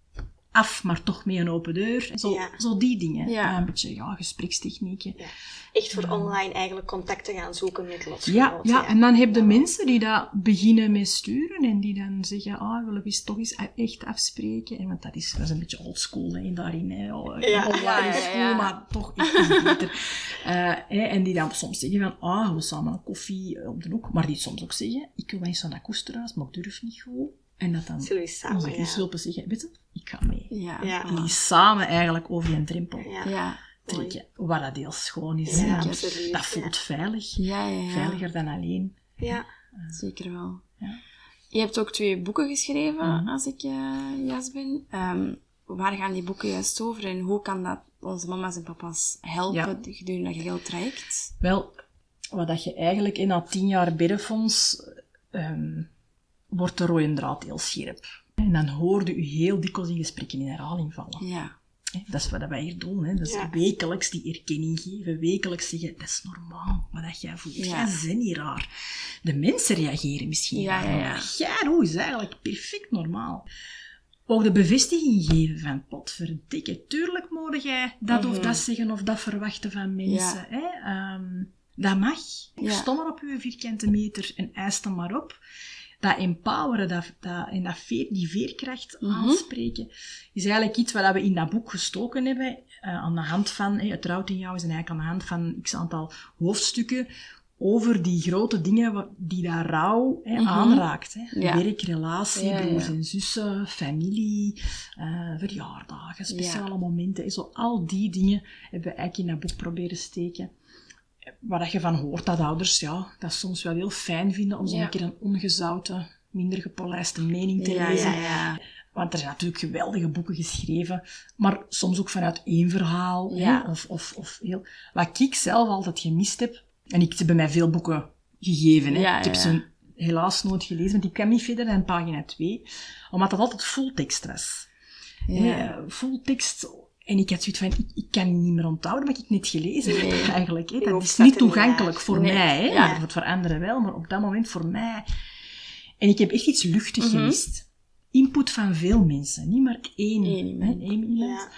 af, maar toch met een open deur? Zo, Ja. zo die dingen. Ja. een beetje ja, gesprekstechnieken. Ja. Echt voor online eigenlijk contacten gaan zoeken met Ja, lotgenoten. ja, en dan heb je mensen die dat beginnen met sturen en die dan zeggen, ah, willen we eens toch eens echt afspreken? En want dat is, dat is een beetje oldschool daarin, hè. Oh, Ja. online Ja, ja, ja. cool, maar toch echt iets beter. Eh, hè, en die dan soms zeggen van, ah, we samen een koffie eh, op de hoek. Maar die soms ook zeggen, ik wil eens aan dat koesterhuis, maar ik durf niet goed. En dat dan Zullen we samen, onze ja. gidshulpen zeggen, weet je, ik ga mee. Ja. Ja. En die samen eigenlijk over die drempel Ja. Ja. trekken. Wat dat heel schoon is. Ja, absoluut, Dat ja. voelt veilig. Ja, ja, ja. Veiliger dan alleen. Ja. Zeker wel. Ja. Je hebt ook twee boeken geschreven, Mhm. als ik eh jas ben. Ehm, waar gaan die boeken juist over en hoe kan dat onze mama's en papa's helpen gedurende dat geheel traject? Wel, wat dat je eigenlijk in na tien jaar biddenfonds ehm, wordt de rode draad heel scherp. En dan hoorde u heel dikwijls in gesprekken in herhaling vallen. Ja. Dat is wat wij hier doen. Hè. Dat is Ja. wekelijks die erkenning geven. Wekelijks zeggen, dat is normaal. Maar dat jij voelt, Ja. jij bent niet raar. De mensen reageren misschien Ja, raar, ja, ja. jij is eigenlijk perfect normaal. Ook de bevestiging geven van, potverdikke, tuurlijk moet jij dat of Mhm. dat zeggen of dat verwachten van mensen. Hè? Ehm, dat mag. Stom maar op uw vierkante meter en eis dan maar op. dat empoweren dat, dat, en dat veer, die veerkracht aanspreken, is eigenlijk iets wat we in dat boek gestoken hebben. eh, aan de hand van, eh, het trouwt in jou is eigenlijk aan de hand van x aantal hoofdstukken over die grote dingen die dat rouw hè, aanraakt. Hè. Ja. Werk, relatie, Ja, ja. broers en zussen, familie, eh, verjaardagen, speciale momenten. Zo al die dingen hebben we eigenlijk in dat boek proberen steken. Waar dat je van hoort dat ouders ja, dat soms wel heel fijn vinden om zo'n Ja. keer een ongezouten, minder gepolijste mening te Ja, lezen. ja. Want er zijn natuurlijk geweldige boeken geschreven, maar soms ook vanuit één verhaal. hè. Of, of, of heel... Wat ik zelf altijd gemist heb, en ik ze hebben mij veel boeken gegeven. Hè. Ik heb ze helaas nooit gelezen, want ik kwam niet verder dan pagina 2, omdat dat altijd fulltekst was. Ja. Full fulltekst. En ik had zoiets van, ik, ik kan niet meer onthouden wat ik net gelezen heb, Nee. eigenlijk. Hè. Dat is niet toegankelijk voor Nee. mij. Hè. Ja. Voor, voor anderen wel, maar op dat moment voor mij. En ik heb echt iets luchtig Mhm. gemist. Input van veel mensen, niet maar één, Eén iemand. hè, één iemand. Ja.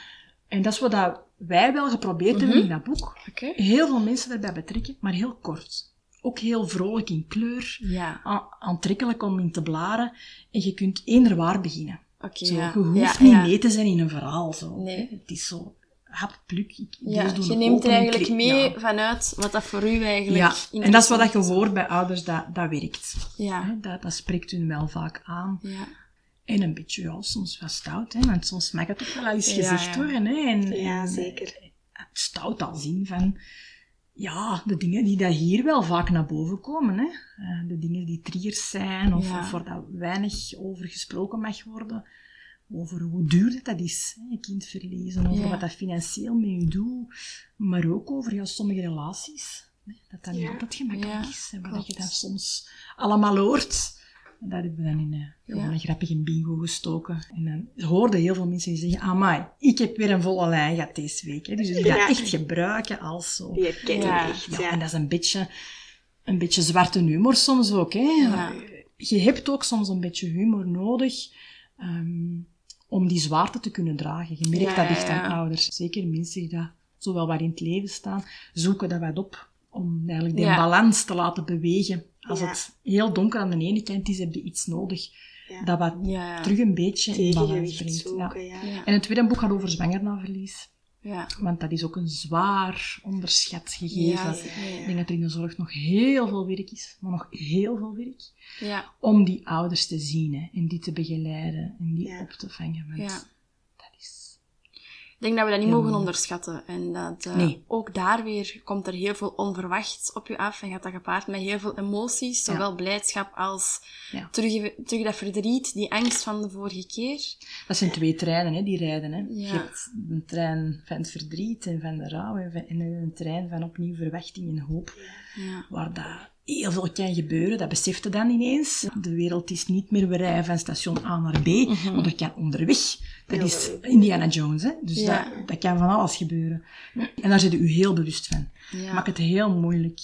En dat is wat dat wij wel geprobeerd Mhm. hebben in dat boek. Oké. Heel veel mensen daarbij betrekken, maar heel kort. Ook heel vrolijk in kleur, Ja. aantrekkelijk om in te blaren. En je kunt eender waar beginnen. Zo, ja. Je hoeft Ja, niet ja. mee te zijn in een verhaal. Zo. Nee. Het is zo hap, pluk. Ik, Ja, je neemt er eigenlijk mee vanuit wat dat voor u eigenlijk Ja, en dat is wat dat je hoort bij ouders, dat, dat werkt. Ja. Dat, dat spreekt hun wel vaak aan. Ja. En een beetje, ja, soms wel stout, hè, want soms mag het ook wel eens gezegd worden. Hè, en, Ja, zeker. eh, Stout als in van, ja, de dingen die daar hier wel vaak naar boven komen. Hè. Eh, de dingen die triggers zijn, of, Ja. of waar dat weinig over gesproken mag worden. Over hoe duur dat, dat is, hè, je kind verliezen, over Ja. wat dat financieel met je doet, maar ook over ja, sommige relaties. Hè, dat dat niet altijd gemakkelijk is. En wat je dan soms allemaal hoort. Dat hebben we dan in een, gewoon Ja. grappige bingo gestoken. En dan hoorden heel veel mensen die zeggen, amai, ik heb weer een volle lijn gehad deze week. Hè. Dus die Ja. echt gebruiken als zo. Die herken Ja. echt, en dat is een beetje, een beetje zwarte humor soms ook. Hè. Ja. Je hebt ook soms een beetje humor nodig ehm, om die zwaarte te kunnen dragen. Je merkt dat echt aan ouders. Zeker mensen die dat zowel wat in het leven staan, zoeken dat wat op om eigenlijk die Ja. balans te laten bewegen. Als Ja. het heel donker aan de ene kant is, heb je iets nodig Ja. dat wat Ja. terug een beetje in balans brengt. Ja. zoeken, ja. Ja. En het tweede boek gaat over zwangernaverlies. Ja. Want dat is ook een zwaar onderschat gegeven. Ja, Ik denk dat er in de zorg nog heel veel werk is, maar nog heel veel werk, Ja. om die ouders te zien hè, en die te begeleiden en die Ja. op te vangen. Want Ja. Ik denk dat we dat niet mogen onderschatten. En dat eh, Nee. ook daar weer komt er heel veel onverwachts op je af. En gaat dat gepaard met heel veel emoties. Ja. Zowel blijdschap als Ja. terug, terug dat verdriet, die angst van de vorige keer. Dat zijn twee treinen hè, die rijden. Hè. Je hebt een trein van het verdriet en van de rouw en van- en een trein van opnieuw verwachting en hoop. Ja. Waar dat heel veel kan gebeuren, dat beseft je dan ineens. De wereld is niet meer we rijden van station A naar B, Mhm. maar er kan onderweg. Dat is. Indiana Jones, hè? dus Ja. dat, dat kan van alles gebeuren. En daar zit u heel bewust van. Ja. Maakt het heel moeilijk.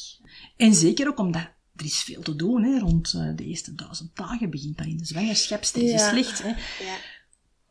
En zeker ook omdat er is veel te doen. Hè? Rond eh, de eerste duizend dagen begint dan in de zwangerschap steeds Ja. slecht. Hè? Ja.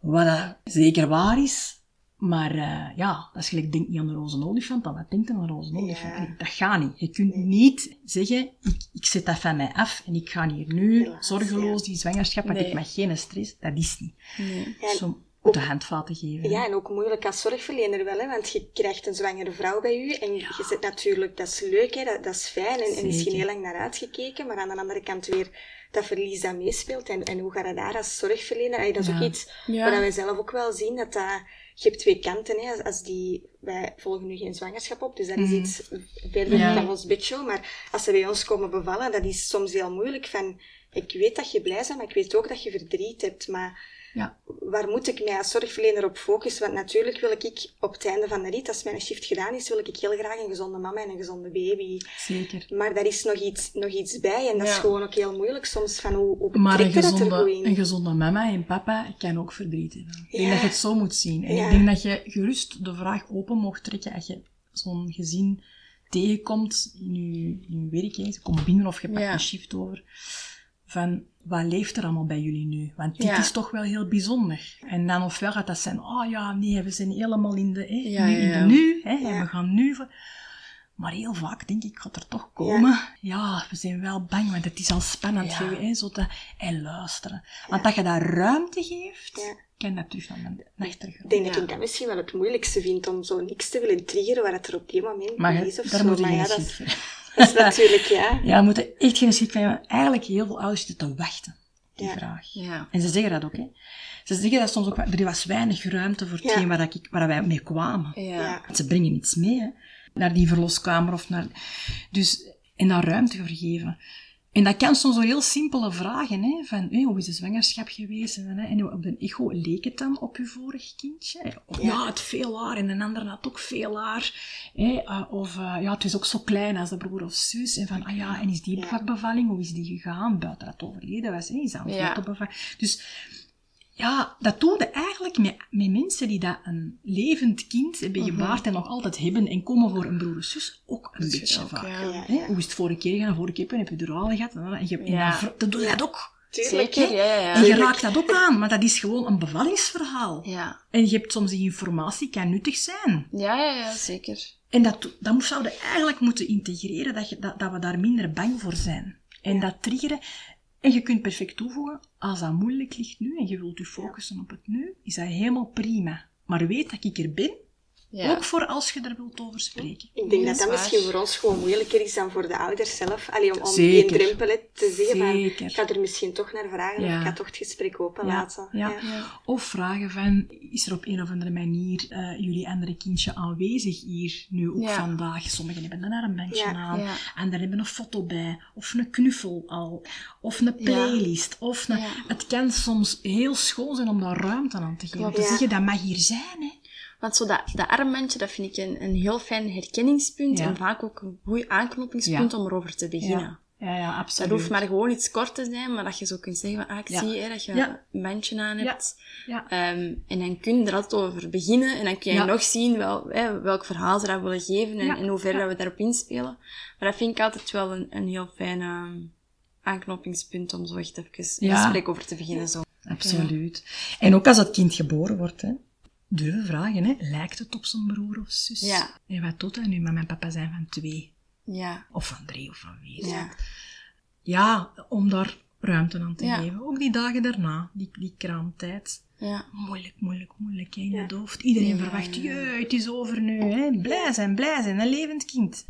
Wat dat zeker waar is. Maar eh, ja, dat is gelijk, denk niet aan de roze olifant, dan wat denkt aan een roze olifant? Ja. Dat gaat niet. Je kunt niet zeggen, ik, ik zet dat van mij af en ik ga hier nu Helaas, zorgeloos die zwangerschap, want Nee. ik mag geen stress. Dat is niet. Nee. Ja, en Zo moet de handvaten geven. Ja, en ook moeilijk als zorgverlener wel, hè, want je krijgt een zwangere vrouw bij je en je zit natuurlijk, dat is leuk, hè, dat, dat is fijn en, en misschien Zeker. heel lang naar uitgekeken, maar aan de andere kant weer dat verlies dat meespeelt en, en hoe gaat het daar als zorgverlener? Allee, dat is Ja. ook iets Ja. waar wij zelf ook wel zien, dat dat, je hebt twee kanten, hè, als, die, wij volgen nu geen zwangerschap op, dus dat is Mhm. iets verder Ja. van ons bedshow, maar als ze bij ons komen bevallen, dat is soms heel moeilijk van, ik weet dat je blij bent, maar ik weet ook dat je verdriet hebt, maar Ja. waar moet ik mij als zorgverlener op focussen? Want natuurlijk wil ik op het einde van de rit, als mijn shift gedaan is, wil ik heel graag een gezonde mama en een gezonde baby. Zeker. Maar daar is nog iets, nog iets bij en dat is gewoon ook heel moeilijk soms van hoe, hoe Maar een je dat er gezonde, goed in? een gezonde mama en papa kan ook verdriet hebben. Ik denk Ja. dat je het zo moet zien. En ik denk dat je gerust de vraag open mocht trekken als je zo'n gezin tegenkomt in je, in je werk. Hè. Ze komt binnen of je pakt een shift over. Van, wat leeft er allemaal bij jullie nu? Want dit Ja. is toch wel heel bijzonder. En dan ofwel gaat dat zijn, oh ja, nee, we zijn helemaal in de, hè, Ja, nu, in de nu. Hè, En we gaan nu... voor- Maar heel vaak denk ik, gaat er toch komen. Ja, we zijn wel bang, want het is al spannend geweest. Zo te, en luisteren. Want dat je daar ruimte geeft, Ja. kan dat terug naar de naar Ik denk dat ik dat misschien wel het moeilijkste vind, om zo niks te willen triggeren waar het er op die moment Maar is of daar zo. moet je Maar ja, dat, is- is natuurlijk, ja. Ja, we moeten echt geen schrik van hebben. Eigenlijk heel veel ouders zitten te wachten, die Ja. vraag. Ja. En ze zeggen dat ook, hè. Ze zeggen dat soms ook, er was weinig ruimte voor hetgeen Ja. waar, ik, waar wij mee kwamen. Ja. Ja. Want Ze brengen iets mee, hè. Naar die verloskamer of naar... Dus, en daar ruimte voor geven. En dat kan soms zo heel simpele vragen, hè. Van, hé, hoe is de zwangerschap geweest? En, hè, en op de echo leek het dan op uw vorig kindje? hè? Of, ja. Ja. het veel haar en een ander had ook veel haar. Hè? eh, of, eh, ja, het is ook zo klein als de broer of zus. En van, ah ja, en is die Ja. bevalling? Hoe is die gegaan? Buiten dat overleden was, hè. Is dat een Ja. bevalling? Dus ja, dat doe je eigenlijk met, met mensen die dat een levend kind hebben gebaard en nog altijd hebben en komen voor een broer of zus ook een Dat beetje ook, vaak. ja. Ja, Hè? ja. Hoe is het vorige keer gegaan? Vorige keer heb je durale gehad en, en, je, en dan doe je dat ook. Tuurlijk, Zeker, ja, ja, ja. En je raakt dat ook aan, maar dat is gewoon een bevallingsverhaal. Ja. En je hebt soms die informatie, kan nuttig zijn. Ja, ja, ja, zeker. En dat, dat zouden eigenlijk moeten integreren, dat, je, dat, dat we daar minder bang voor zijn. En dat triggeren. En je kunt perfect toevoegen, als dat moeilijk ligt nu en je wilt je focussen op het nu, is dat helemaal prima. Maar weet dat ik er ben, Ja. ook voor als je er wilt over spreken. Ik denk dat dat misschien voor ons gewoon moeilijker is dan voor de ouders zelf. Allee, om, om die drempel te zeggen van, Zeker. ik ga er misschien toch naar vragen Ja. of ik ga toch het gesprek openlaten. ja. Ja. Of vragen van, is er op een of andere manier eh, jullie andere kindje aanwezig hier, nu ook Ja. vandaag? Sommigen hebben een armbandje Ja, aan, ja. anderen hebben een foto bij, of een knuffel al, of een playlist. Of een, Ja. Het kan soms heel schoon zijn om daar ruimte aan te geven. Te Ja. zeggen, dat mag hier zijn. Hè. Want zo dat, dat armbandje, dat vind ik een, een heel fijn herkenningspunt Ja. en vaak ook een goed aanknopingspunt Ja. om erover te beginnen. Ja, ja, ja Dat absoluut. hoeft maar gewoon iets kort te zijn, maar dat je zo kunt zeggen van, ah, ik Ja. zie hè, dat je Ja. een bandje aan hebt. Ja. Ehm, en dan kun je er altijd over beginnen en dan kun je nog zien wel, hè, welk verhaal ze dat willen geven en in hoeverre Ja. dat we daarop inspelen. Maar dat vind ik altijd wel een, een heel fijn ehm, aanknopingspunt om zo echt even een gesprek over te beginnen. Zo. Absoluut. En ook als dat kind geboren wordt, hè, durven vragen, hè, lijkt het op zijn broer of zus? Ja. En wat doet hij nu? Maar mijn papa zijn van twee. Ja. Of van drie, of van vier. Ja. Ja, om daar ruimte aan te Ja. geven. Ook die dagen daarna, die, die kraamtijd. Ja. Moeilijk, moeilijk, moeilijk hè, in het hoofd. Iedereen verwacht, jee, het is over nu. Hè. Blij zijn, blij zijn, een levend kind.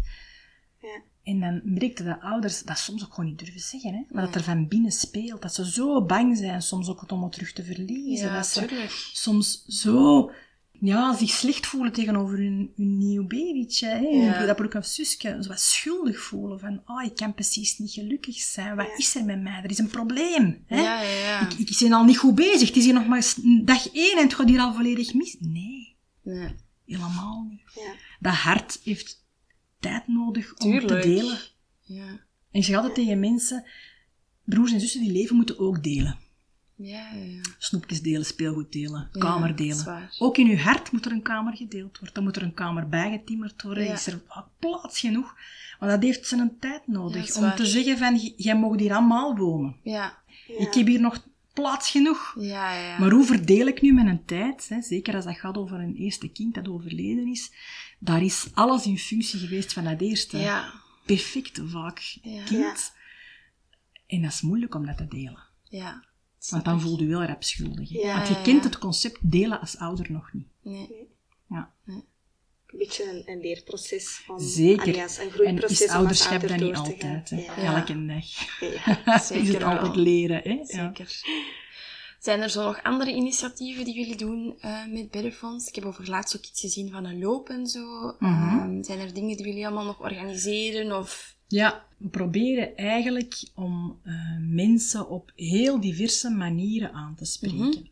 Ja. En dan merkte de ouders dat soms ook gewoon niet durven zeggen. Hè? Maar dat er van binnen speelt. Dat ze zo bang zijn, soms ook om het terug te verliezen. Ja, dat ze soms zo ja, zich slecht voelen tegenover hun, hun nieuw babytje. Hè? Ja. Dat broek of zusje. Zo wat schuldig voelen. Van, oh, ik kan precies niet gelukkig zijn. Wat Ja. is er met mij? Er is een probleem. Hè? Ja, ja, ja. Ik, ik ben al niet goed bezig. Het is hier nog maar dag één en het gaat hier al volledig mis. Nee, Nee. helemaal niet. Ja. Dat hart heeft tijd nodig om Tuurlijk. te delen. Ja. En ik zeg altijd tegen mensen, broers en zussen die leven moeten ook delen. Ja, ja. Snoepjes delen, speelgoed delen, Ja, kamer delen. Ook in uw hart moet er een kamer gedeeld worden. Dan moet er een kamer bijgetimmerd worden. Is er plaats genoeg? Maar dat heeft zijn tijd nodig. om te zeggen van, jij mag hier allemaal wonen. Ik heb hier nog plaats genoeg. Ja, ja, ja. Maar hoe verdeel ik nu mijn tijd? Hè? Zeker als dat gaat over een eerste kind dat overleden is. Daar is alles in functie geweest van dat eerste. Ja. Perfecte vaak Ja. kind. En dat is moeilijk om dat te delen. Ja. Want dan voel je je heel rap schuldig. Ja, Want je ja, kent ja. het concept delen als ouder nog niet. Nee. Ja. Een beetje een, een leerproces. Om, Zeker. allee, als een En groeiproces is om als ouderschap ouder dat niet altijd. Elke dag. Is het Zeker altijd wel. leren. Hè? Ja. Zeker. Zijn er zo nog andere initiatieven die jullie doen eh, met Beddenfonds? Ik heb over laatst ook iets gezien van een loop en zo. Mhm. Ehm, zijn er dingen die jullie allemaal nog organiseren? Of... Ja, we proberen eigenlijk om eh, mensen op heel diverse manieren aan te spreken. Mhm.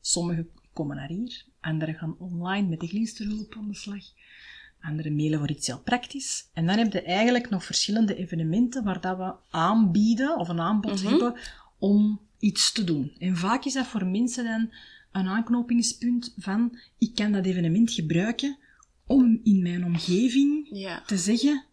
Sommigen komen naar hier, anderen gaan online met de glinsterhulp aan de slag. Anderen mailen voor iets heel praktisch. En dan heb je eigenlijk nog verschillende evenementen waar dat we aanbieden of een aanbod Mhm. hebben om iets te doen. En vaak is dat voor mensen dan een aanknopingspunt van ik kan dat evenement gebruiken om in mijn omgeving Ja. te zeggen,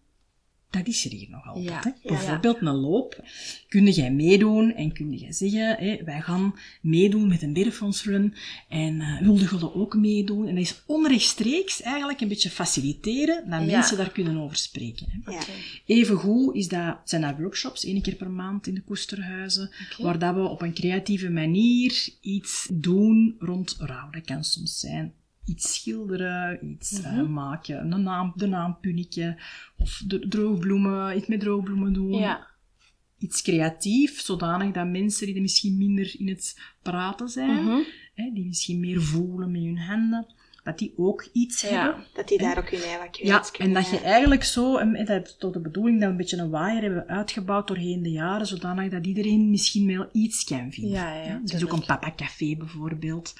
dat is er hier nog altijd. Ja. Hè? Ja. Bijvoorbeeld een loop. Kun jij meedoen en kun jij zeggen, hè, wij gaan meedoen met een Biddenfondsrun en uh, wilde jullie ook meedoen? En dat is onrechtstreeks eigenlijk een beetje faciliteren dat mensen daar kunnen over spreken. Hè? Ja. Evengoed is dat, zijn dat workshops, één keer per maand in de koesterhuizen, waar dat we op een creatieve manier iets doen rond rouw. Dat kan soms zijn iets schilderen, iets eh, Mhm. maken, een naam, de naampunnetje, of de droogbloemen, iets met droogbloemen doen. Ja. Iets creatief, zodanig dat mensen die er misschien minder in het praten zijn, Mhm. hè, die misschien meer voelen met hun handen, dat die ook iets Ja. hebben. Dat die daar ook hun eigen Ja, kunnen. en dat je eigenlijk zo, en dat is toch de bedoeling dat we een beetje een waaier hebben uitgebouwd doorheen de jaren, zodanig dat iedereen misschien wel iets kan vinden. Ja, ja, Hè? Er is ook een papa café bijvoorbeeld.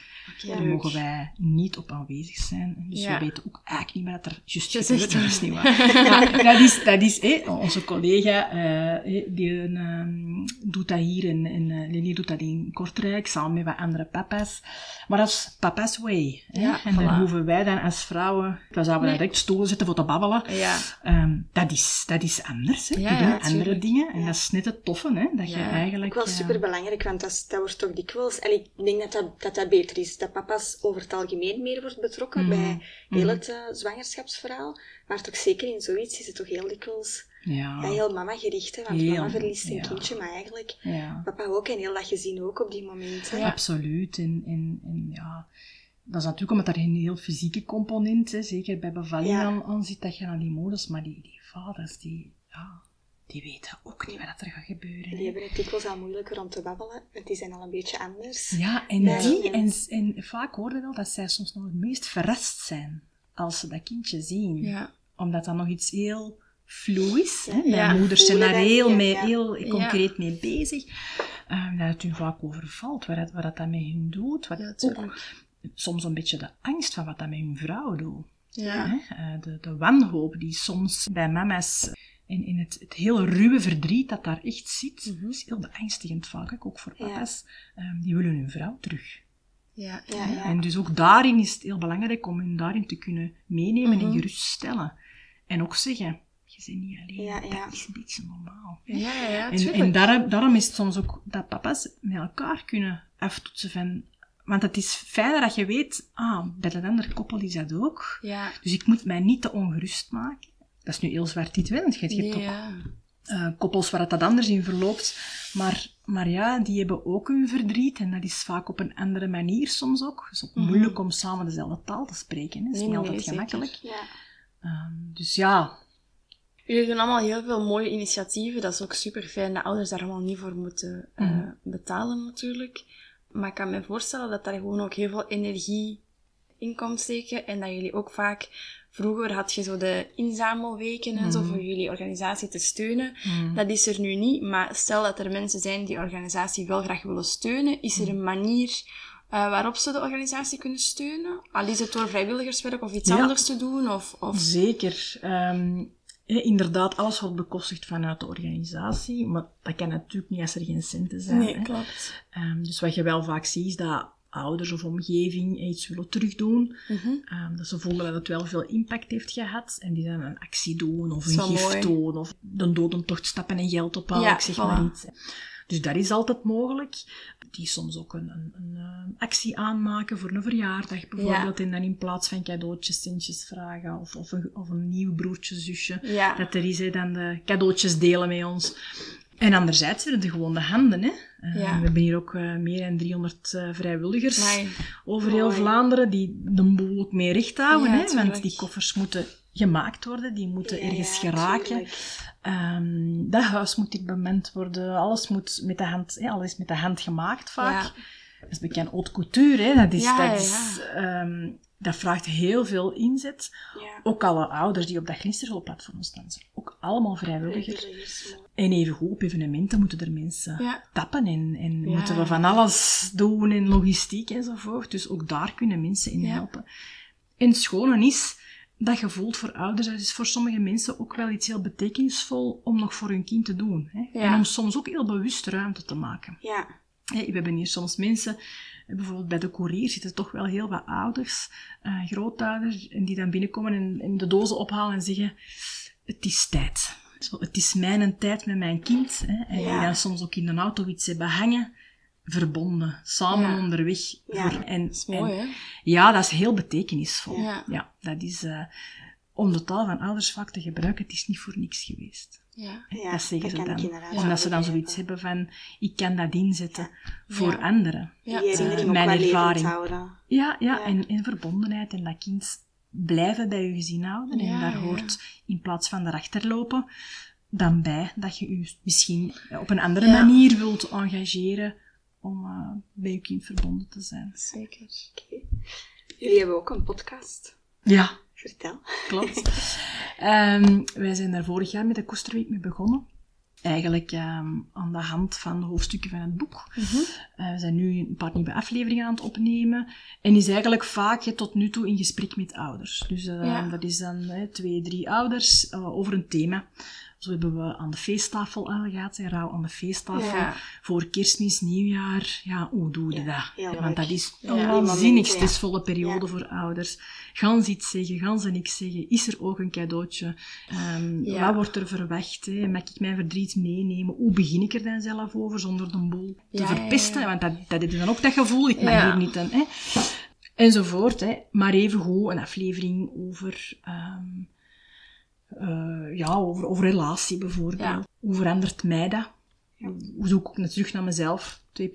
Daar mogen wij niet op aanwezig zijn. Dus Ja. we weten ook eigenlijk niet meer dat er juist gebeurt. Dat is niet waar. Dat is, dat is hé, onze collega, eh, die ehm, doet dat hier en, en eh, Lily doet dat in Kortrijk, samen met wat andere papa's. Maar dat is papa's way. Ja, en dan hoeven wij dan als vrouwen, ik was Nee. direct stoelen zitten voor te babbelen. Ja. Ehm, dat, is, dat is anders. Hè? Ja, Die doen ja, andere dingen. En Ja. dat is net het toffe, hè? dat je eigenlijk... Ook wel eh, super belangrijk, want dat, is- dat wordt toch dikwijls. En ik denk dat dat, dat dat beter is. Dat papa's over het algemeen meer wordt betrokken Mhm. bij heel Mhm. het eh, zwangerschapsverhaal. Maar toch zeker in zoiets is het toch heel dikwijls ja, ja, heel mama gericht. Hè? Want Heel, mama verliest een ja. kindje, maar eigenlijk ja. papa ook en heel dat gezin ook op die momenten. Ja. Absoluut. En, en, en ja, dat is natuurlijk omdat er een heel fysieke component is. Zeker bij bevalling aan, aan zit, dat je aan die moeders, maar die, die vaders, die, ja, die weten ook niet wat er gaat gebeuren. Die hebben het dikwijls al moeilijker om te babbelen, want die zijn al een beetje anders. Ja, en, Ja. die, Ja. en, en vaak hoor je wel dat zij soms nog het meest verrast zijn als ze dat kindje zien. Ja. Omdat dat nog iets heel flu is. Mijn moeders zijn daar heel, mee, ja. heel concreet mee bezig. Eh, dat het hun vaak overvalt, wat dat, wat dat met hun doet. Wat Ja, ook soms een beetje de angst van wat dat met hun vrouw doet. Ja. Hè? Eh, de, de wanhoop die soms bij mama's in, in het, het heel ruwe verdriet dat daar echt zit, Mhm. is heel beangstigend vaak, ook voor Ja. papa's. Ehm, die willen hun vrouw terug. Ja. Ja, ja. En dus ook daarin is het heel belangrijk om hun daarin te kunnen meenemen en Mhm. geruststellen. En ook zeggen, je bent niet alleen, Ja, ja. dat is een beetje normaal. Ja, ja, En, en daarom, daarom is het soms ook dat papa's met elkaar kunnen aftoetsen van... Want het is fijner dat je weet, ah, bij dat andere koppel is dat ook. Ja. Dus ik moet mij niet te ongerust maken. Dat is nu heel zwart-wit, want je hebt ook ja. eh, koppels waar het dat anders in verloopt. Maar, maar ja, die hebben ook hun verdriet en dat is vaak op een andere manier soms ook. Het is ook Mhm. moeilijk om samen dezelfde taal te spreken. Dat is Nee, niet altijd gemakkelijk. Ja. Ehm, dus ja, Jullie doen allemaal heel veel mooie initiatieven. Dat is ook super fijn dat ouders daar allemaal niet voor moeten eh, Mhm. betalen, natuurlijk. Maar ik kan me voorstellen dat daar gewoon ook heel veel energie in komt steken. En dat jullie ook vaak. Vroeger had je zo de inzamelweken en zo Mhm. voor jullie organisatie te steunen. mm, Dat is er nu niet. Maar stel dat er mensen zijn die de organisatie wel graag willen steunen, is er een manier eh, waarop ze de organisatie kunnen steunen? Al is het door vrijwilligerswerk of iets Ja. anders te doen? Of, of... zeker. Ehm, inderdaad, alles wordt bekostigd vanuit de organisatie. Maar dat kan natuurlijk niet als er geen centen zijn. Nee, hè. klopt. Ehm, dus wat je wel vaak ziet, is dat ouders of omgeving iets willen terugdoen. Mhm. Ehm, dat ze voelen dat het wel veel impact heeft gehad. En die dan een actie doen, of een gift mooi. doen, of de dodentocht stappen en geld ophalen, Ja, ik zeg voilà. maar iets. Dus dat is altijd mogelijk. Die soms ook een, een, een, eh, actie aanmaken voor een verjaardag bijvoorbeeld. En dan in plaats van cadeautjes, centjes vragen. Of, of, een, of een nieuw broertje, zusje. Ja. Dat er is, hè, dan de cadeautjes delen met ons. En anderzijds zijn er gewoon de handen. Hè. Eh, Ja. We hebben hier ook eh, meer dan 300 eh, vrijwilligers Amai. over heel. Vlaanderen die de boel ook mee recht houden. Ja, hè? Want die koffers moeten gemaakt worden, die moeten Ja, ergens geraken. Ehm, dat huis moet dit bement worden, alles moet met de hand, hè, alles is met de hand gemaakt vaak. Dat is bekend haute couture, hè? Dat, is, dat, is, ehm, dat vraagt heel veel inzet. Ja. Ook alle ouders die op dat glinsterhulpplatform staan, zijn ook allemaal vrijwilligers. En evengoed op evenementen moeten er mensen Ja. tappen en, en Ja, moeten we van alles doen in logistiek enzovoort. Dus ook daar kunnen mensen in helpen. En het schone is dat je voelt voor ouders, dat is voor sommige mensen ook wel iets heel betekenisvol om nog voor hun kind te doen. Hè? En om soms ook heel bewust ruimte te maken. Ja. We hebben hier soms mensen, bijvoorbeeld bij de courier zitten toch wel heel wat ouders, eh, grootouders, en die dan binnenkomen en, en de dozen ophalen en zeggen, het is tijd. Zo, het is mijn tijd met mijn kind. Hè, en Ja. die dan soms ook in de auto iets hebben hangen. Verbonden, samen Ja. onderweg. Ja. Voor, en, Dat is mooi, en- hè? Ja, dat is heel betekenisvol. Ja. dat is... eh, om de taal van ouders vaak te gebruiken, het is niet voor niks geweest. Ja. Ja, dat zeggen dat ze dan. Ja. Omdat ze dan zoiets hebben van, ik kan dat inzetten voor Ja. anderen. Ja. Ook Mijn ervaring. houden. Ja, ja, Ja. En, en verbondenheid en dat kind blijven bij je gezin houden. Ja, en daar ja. hoort, in plaats van erachter lopen, dan bij dat je je misschien op een andere Ja. manier wilt engageren om eh, bij je kind verbonden te zijn. Zeker. Oké. Jullie hebben ook een podcast. Ja, Vertel. klopt. Ehm, wij zijn daar vorig jaar met de Koesterweek mee begonnen. Eigenlijk ehm, aan de hand van de hoofdstukken van het boek. Eh, we zijn nu een paar nieuwe afleveringen aan het opnemen. En is eigenlijk vaak hè, tot nu toe in gesprek met ouders. Dus eh, Ja. dat is dan twee, drie ouders eh, over een thema. Zo hebben we aan de feesttafel al gehad, hè, rouw aan de feesttafel. Ja. Voor kerstmis, nieuwjaar. Ja, hoe doe je dat? Want dat is Ja. een Die waanzinnig ja. stressvolle periode Ja. voor ouders. Gaan ze iets zeggen? Gaan ze niks zeggen? Is er ook een cadeautje? Ja. Wat wordt er verwacht? Hè? Mag ik mijn verdriet meenemen? Hoe begin ik er dan zelf over zonder de boel te Ja, ja, ja. verpesten? Want dat, dat heb je dan ook dat gevoel. Ik mag Ja. hier niet aan. Hè? Enzovoort. Hè? Maar even goed een aflevering over... ehm, eh, ja, over, over relatie bijvoorbeeld. Ja. Hoe verandert mij dat? Hoe zoek ik naar terug naar mezelf? 2.0.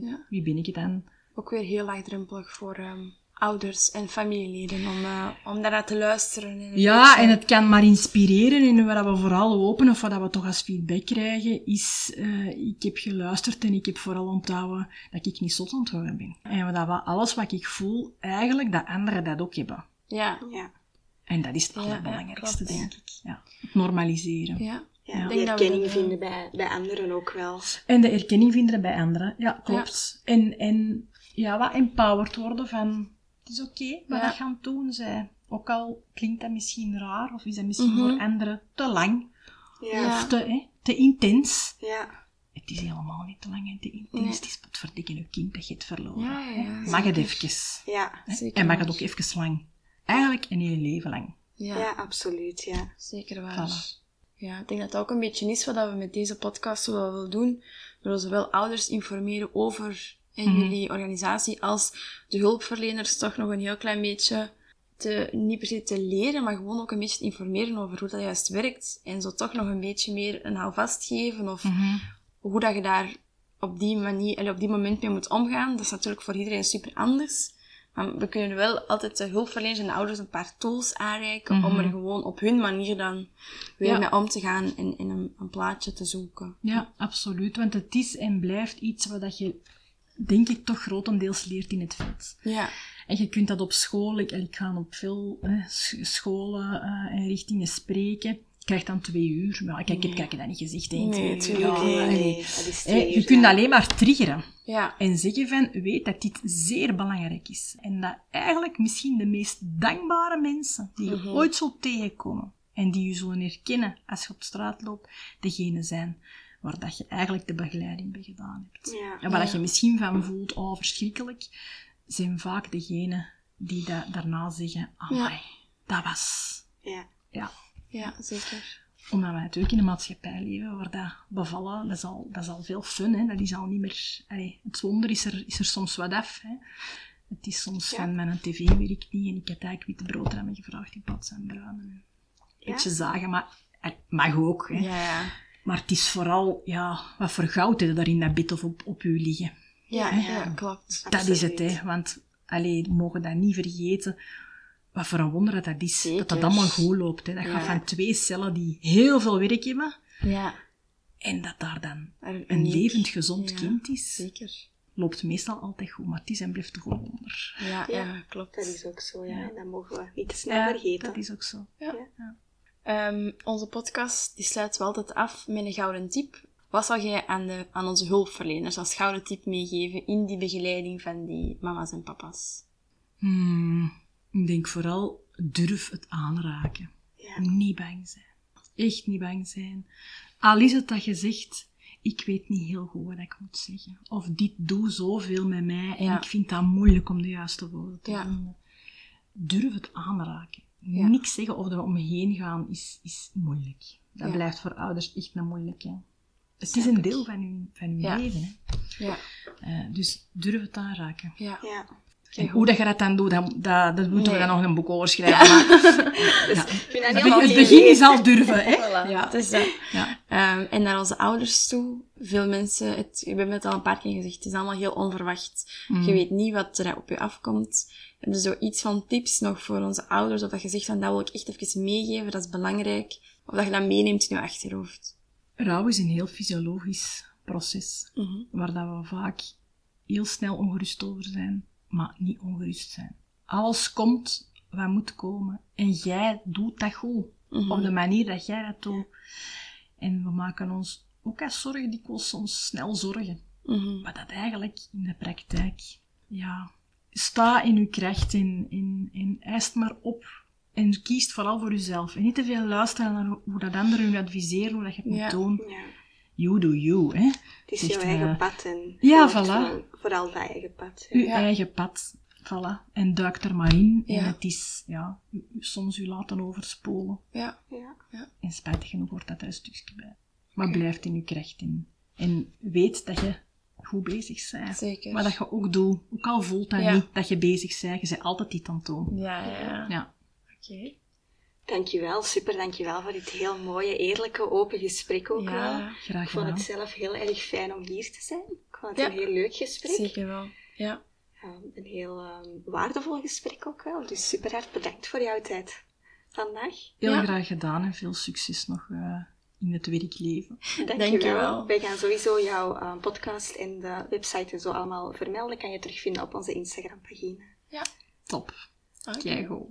Ja. Wie ben ik dan? Ook weer heel laagdrempelig voor ehm, ouders en familieleden om, eh om daarnaar te luisteren. En Ja, en het kan maar inspireren. En wat we vooral hopen, of wat we toch als feedback krijgen, is... eh, ik heb geluisterd en ik heb vooral onthouden dat ik niet zot aan het worden ben. En dat we, alles wat ik voel, eigenlijk dat anderen dat ook hebben. Ja, Ja. En dat is het allerbelangrijkste, ja, denk ik. Ja. Het normaliseren. ja. We herkenning dat, eh, vinden bij, bij anderen ook wel. En de erkenning vinden bij anderen. Ja, klopt. En, en ja, wat empowered worden van... Het is oké wat Ja. dat gaan doen zij. Ook al klinkt dat misschien raar, of is dat misschien Mhm. voor anderen te lang, of te, hè, te intens. Ja. Het is helemaal niet te lang en te intens. Nee. Het is het verdikken je kind dat je het verloren. Ja, ja, ja, Mag het even. Ja. En mag het ook even lang. Eigenlijk een hele leven lang. Ja, Ja, absoluut, ja. zeker waar. Voilà. Ja, ik denk dat dat ook een beetje is wat we met deze podcast zo wel willen doen. Door we zowel ouders informeren over en Mhm. jullie organisatie als de hulpverleners toch nog een heel klein beetje te, niet per se te leren, maar gewoon ook een beetje te informeren over hoe dat juist werkt. En zo toch nog een beetje meer een houvast geven of Mhm. hoe dat je daar op die manier, op die moment mee moet omgaan. Dat is natuurlijk voor iedereen super anders. Maar we kunnen wel altijd de hulpverleners en de ouders een paar tools aanreiken om Mhm. er gewoon op hun manier dan weer Ja. mee om te gaan en, en een, een plaatje te zoeken. Ja, absoluut. Want het is en blijft iets wat dat je, denk ik, toch grotendeels leert in het veld. Ja, En je kunt dat op school, ik, ik ga op veel hè, scholen eh, en richtingen spreken. Je krijgt dan twee uur. Maar kijk, ik heb dat niet gezegd, één, Nee, twee uur. tuurlijk Ja, Nee, je kunt alleen maar triggeren. ja, En zeggen van, weet dat dit zeer belangrijk is. En dat eigenlijk misschien de meest dankbare mensen die je Mhm. ooit zult tegenkomen. En die je zullen herkennen als je op straat loopt, degene zijn waar dat je eigenlijk de begeleiding bij gedaan hebt. Ja. En waar dat je misschien van voelt, oh verschrikkelijk, zijn vaak degenen die da daarna zeggen, amai, dat was... Ja. Ja, ja, zeker. omdat we natuurlijk in een maatschappij leven waar dat bevallen, dat is al, dat is al veel fun, hè. dat is al niet meer... Allee, het wonder is er, is er soms wat af. Hè. Het is soms Ja. van, mijn tv werkt niet en ik heb eigenlijk witte broodrammen gevraagd in plaats van bruin. Een Ja. beetje zagen, maar het mag ook. Hè. Ja. Maar het is vooral, ja, wat voor goud daar in dat bed of op, op je liggen. Ja, Ja, klopt. Dat is het, hè. Want, allee, we mogen dat niet vergeten. Wat voor een wonder dat dat is. Dat dat allemaal goed loopt. Hè. Dat Ja. gaat van twee cellen die heel veel werk hebben. Ja, En dat daar dan een levend gezond Ja, kind is. Zeker. Loopt meestal altijd goed. Maar het is en blijft toch een wonder. Ja, Ja, ja, klopt. Dat is ook zo, ja. Dat mogen we niet te snel vergeten. dat is ook zo. Ehm, onze podcast die sluiten we altijd af met een gouden tip. Wat zou jij aan, de, aan onze hulpverleners als gouden tip meegeven in die begeleiding van die mama's en papa's? Hmm, ik denk vooral, durf het aanraken. Ja. Niet bang zijn. Echt niet bang zijn. Al is het dat je zegt, ik weet niet heel goed wat ik moet zeggen. Of dit doet zoveel met mij en Ja. ik vind dat moeilijk om de juiste woorden te Ja. vinden. Durf het aanraken. Ja. Niks zeggen of er omheen gaan is, is moeilijk. Dat Ja. blijft voor ouders echt een moeilijke. Het Snap is een ik. deel van hun, van hun Ja. leven. Hè. Ja. Eh, dus durf het aanraken. Ja. En hoe dat je dat dan doet, dat, dat, we Nee. dan nog een boek over schrijven. Maar, ja. Ik vind dat Het begin- het is al durven, hè? Ja, is dat. Ja. Ehm, en naar onze ouders toe, veel mensen, het, we hebben het al een paar keer gezegd, het is allemaal heel onverwacht. Mm. Je weet niet wat er op je afkomt. Heb je zoiets van tips nog voor onze ouders, of dat je zegt van, dat wil ik echt even meegeven, dat is belangrijk. Of dat je dat meeneemt in je achterhoofd. Rouw is een heel fysiologisch proces, Mhm. waar dat we vaak heel snel ongerust over zijn, maar niet ongerust zijn. Alles komt wat moet komen en jij doet dat goed, Mhm. op de manier dat jij dat doet. En we maken ons ook als zorgen dikwijls soms snel zorgen. Mhm. Maar dat eigenlijk in de praktijk, ja, sta in uw kracht en, en, en eist maar op. En kiest vooral voor uzelf. En niet te veel luisteren naar hoe dat anderen u adviseren, hoe dat je het Ja. moet doen. Ja. You do you, hè. Het is Zegt, jouw eigen eh, pad en ja, voilà. Vooral, dat eigen pad. Uw Ja. eigen pad. Voilà. En duik er maar in. Ja. En het is, ja, soms u laten overspoelen. Ja. Ja. En spijtig genoeg wordt dat er een stukje bij. Maar blijf in uw kracht in. En weet dat je goed bezig bent. Zeker. Maar dat je ook doet, ook al voelt dat Ja. niet, dat je bezig bent, je bent altijd iets aan ja, ja. Ja. Oké. Dankjewel, super, dankjewel voor dit heel mooie, eerlijke, open gesprek ook wel. Ja, Graag Ik vond gedaan. het zelf heel erg fijn om hier te zijn. Ik vond het Ja. een heel leuk gesprek. zeker wel. Ja. Um, een heel ehm, waardevol gesprek ook wel. Dus super hard bedankt voor jouw tijd vandaag. Heel Ja. graag gedaan en veel succes nog eh, in het werkleven. Dankjewel. Dankjewel. Wij gaan sowieso jouw ehm, podcast en de website en zo allemaal vermelden. Kan je terugvinden op onze Instagram pagina. Top. Oké. Keigoed.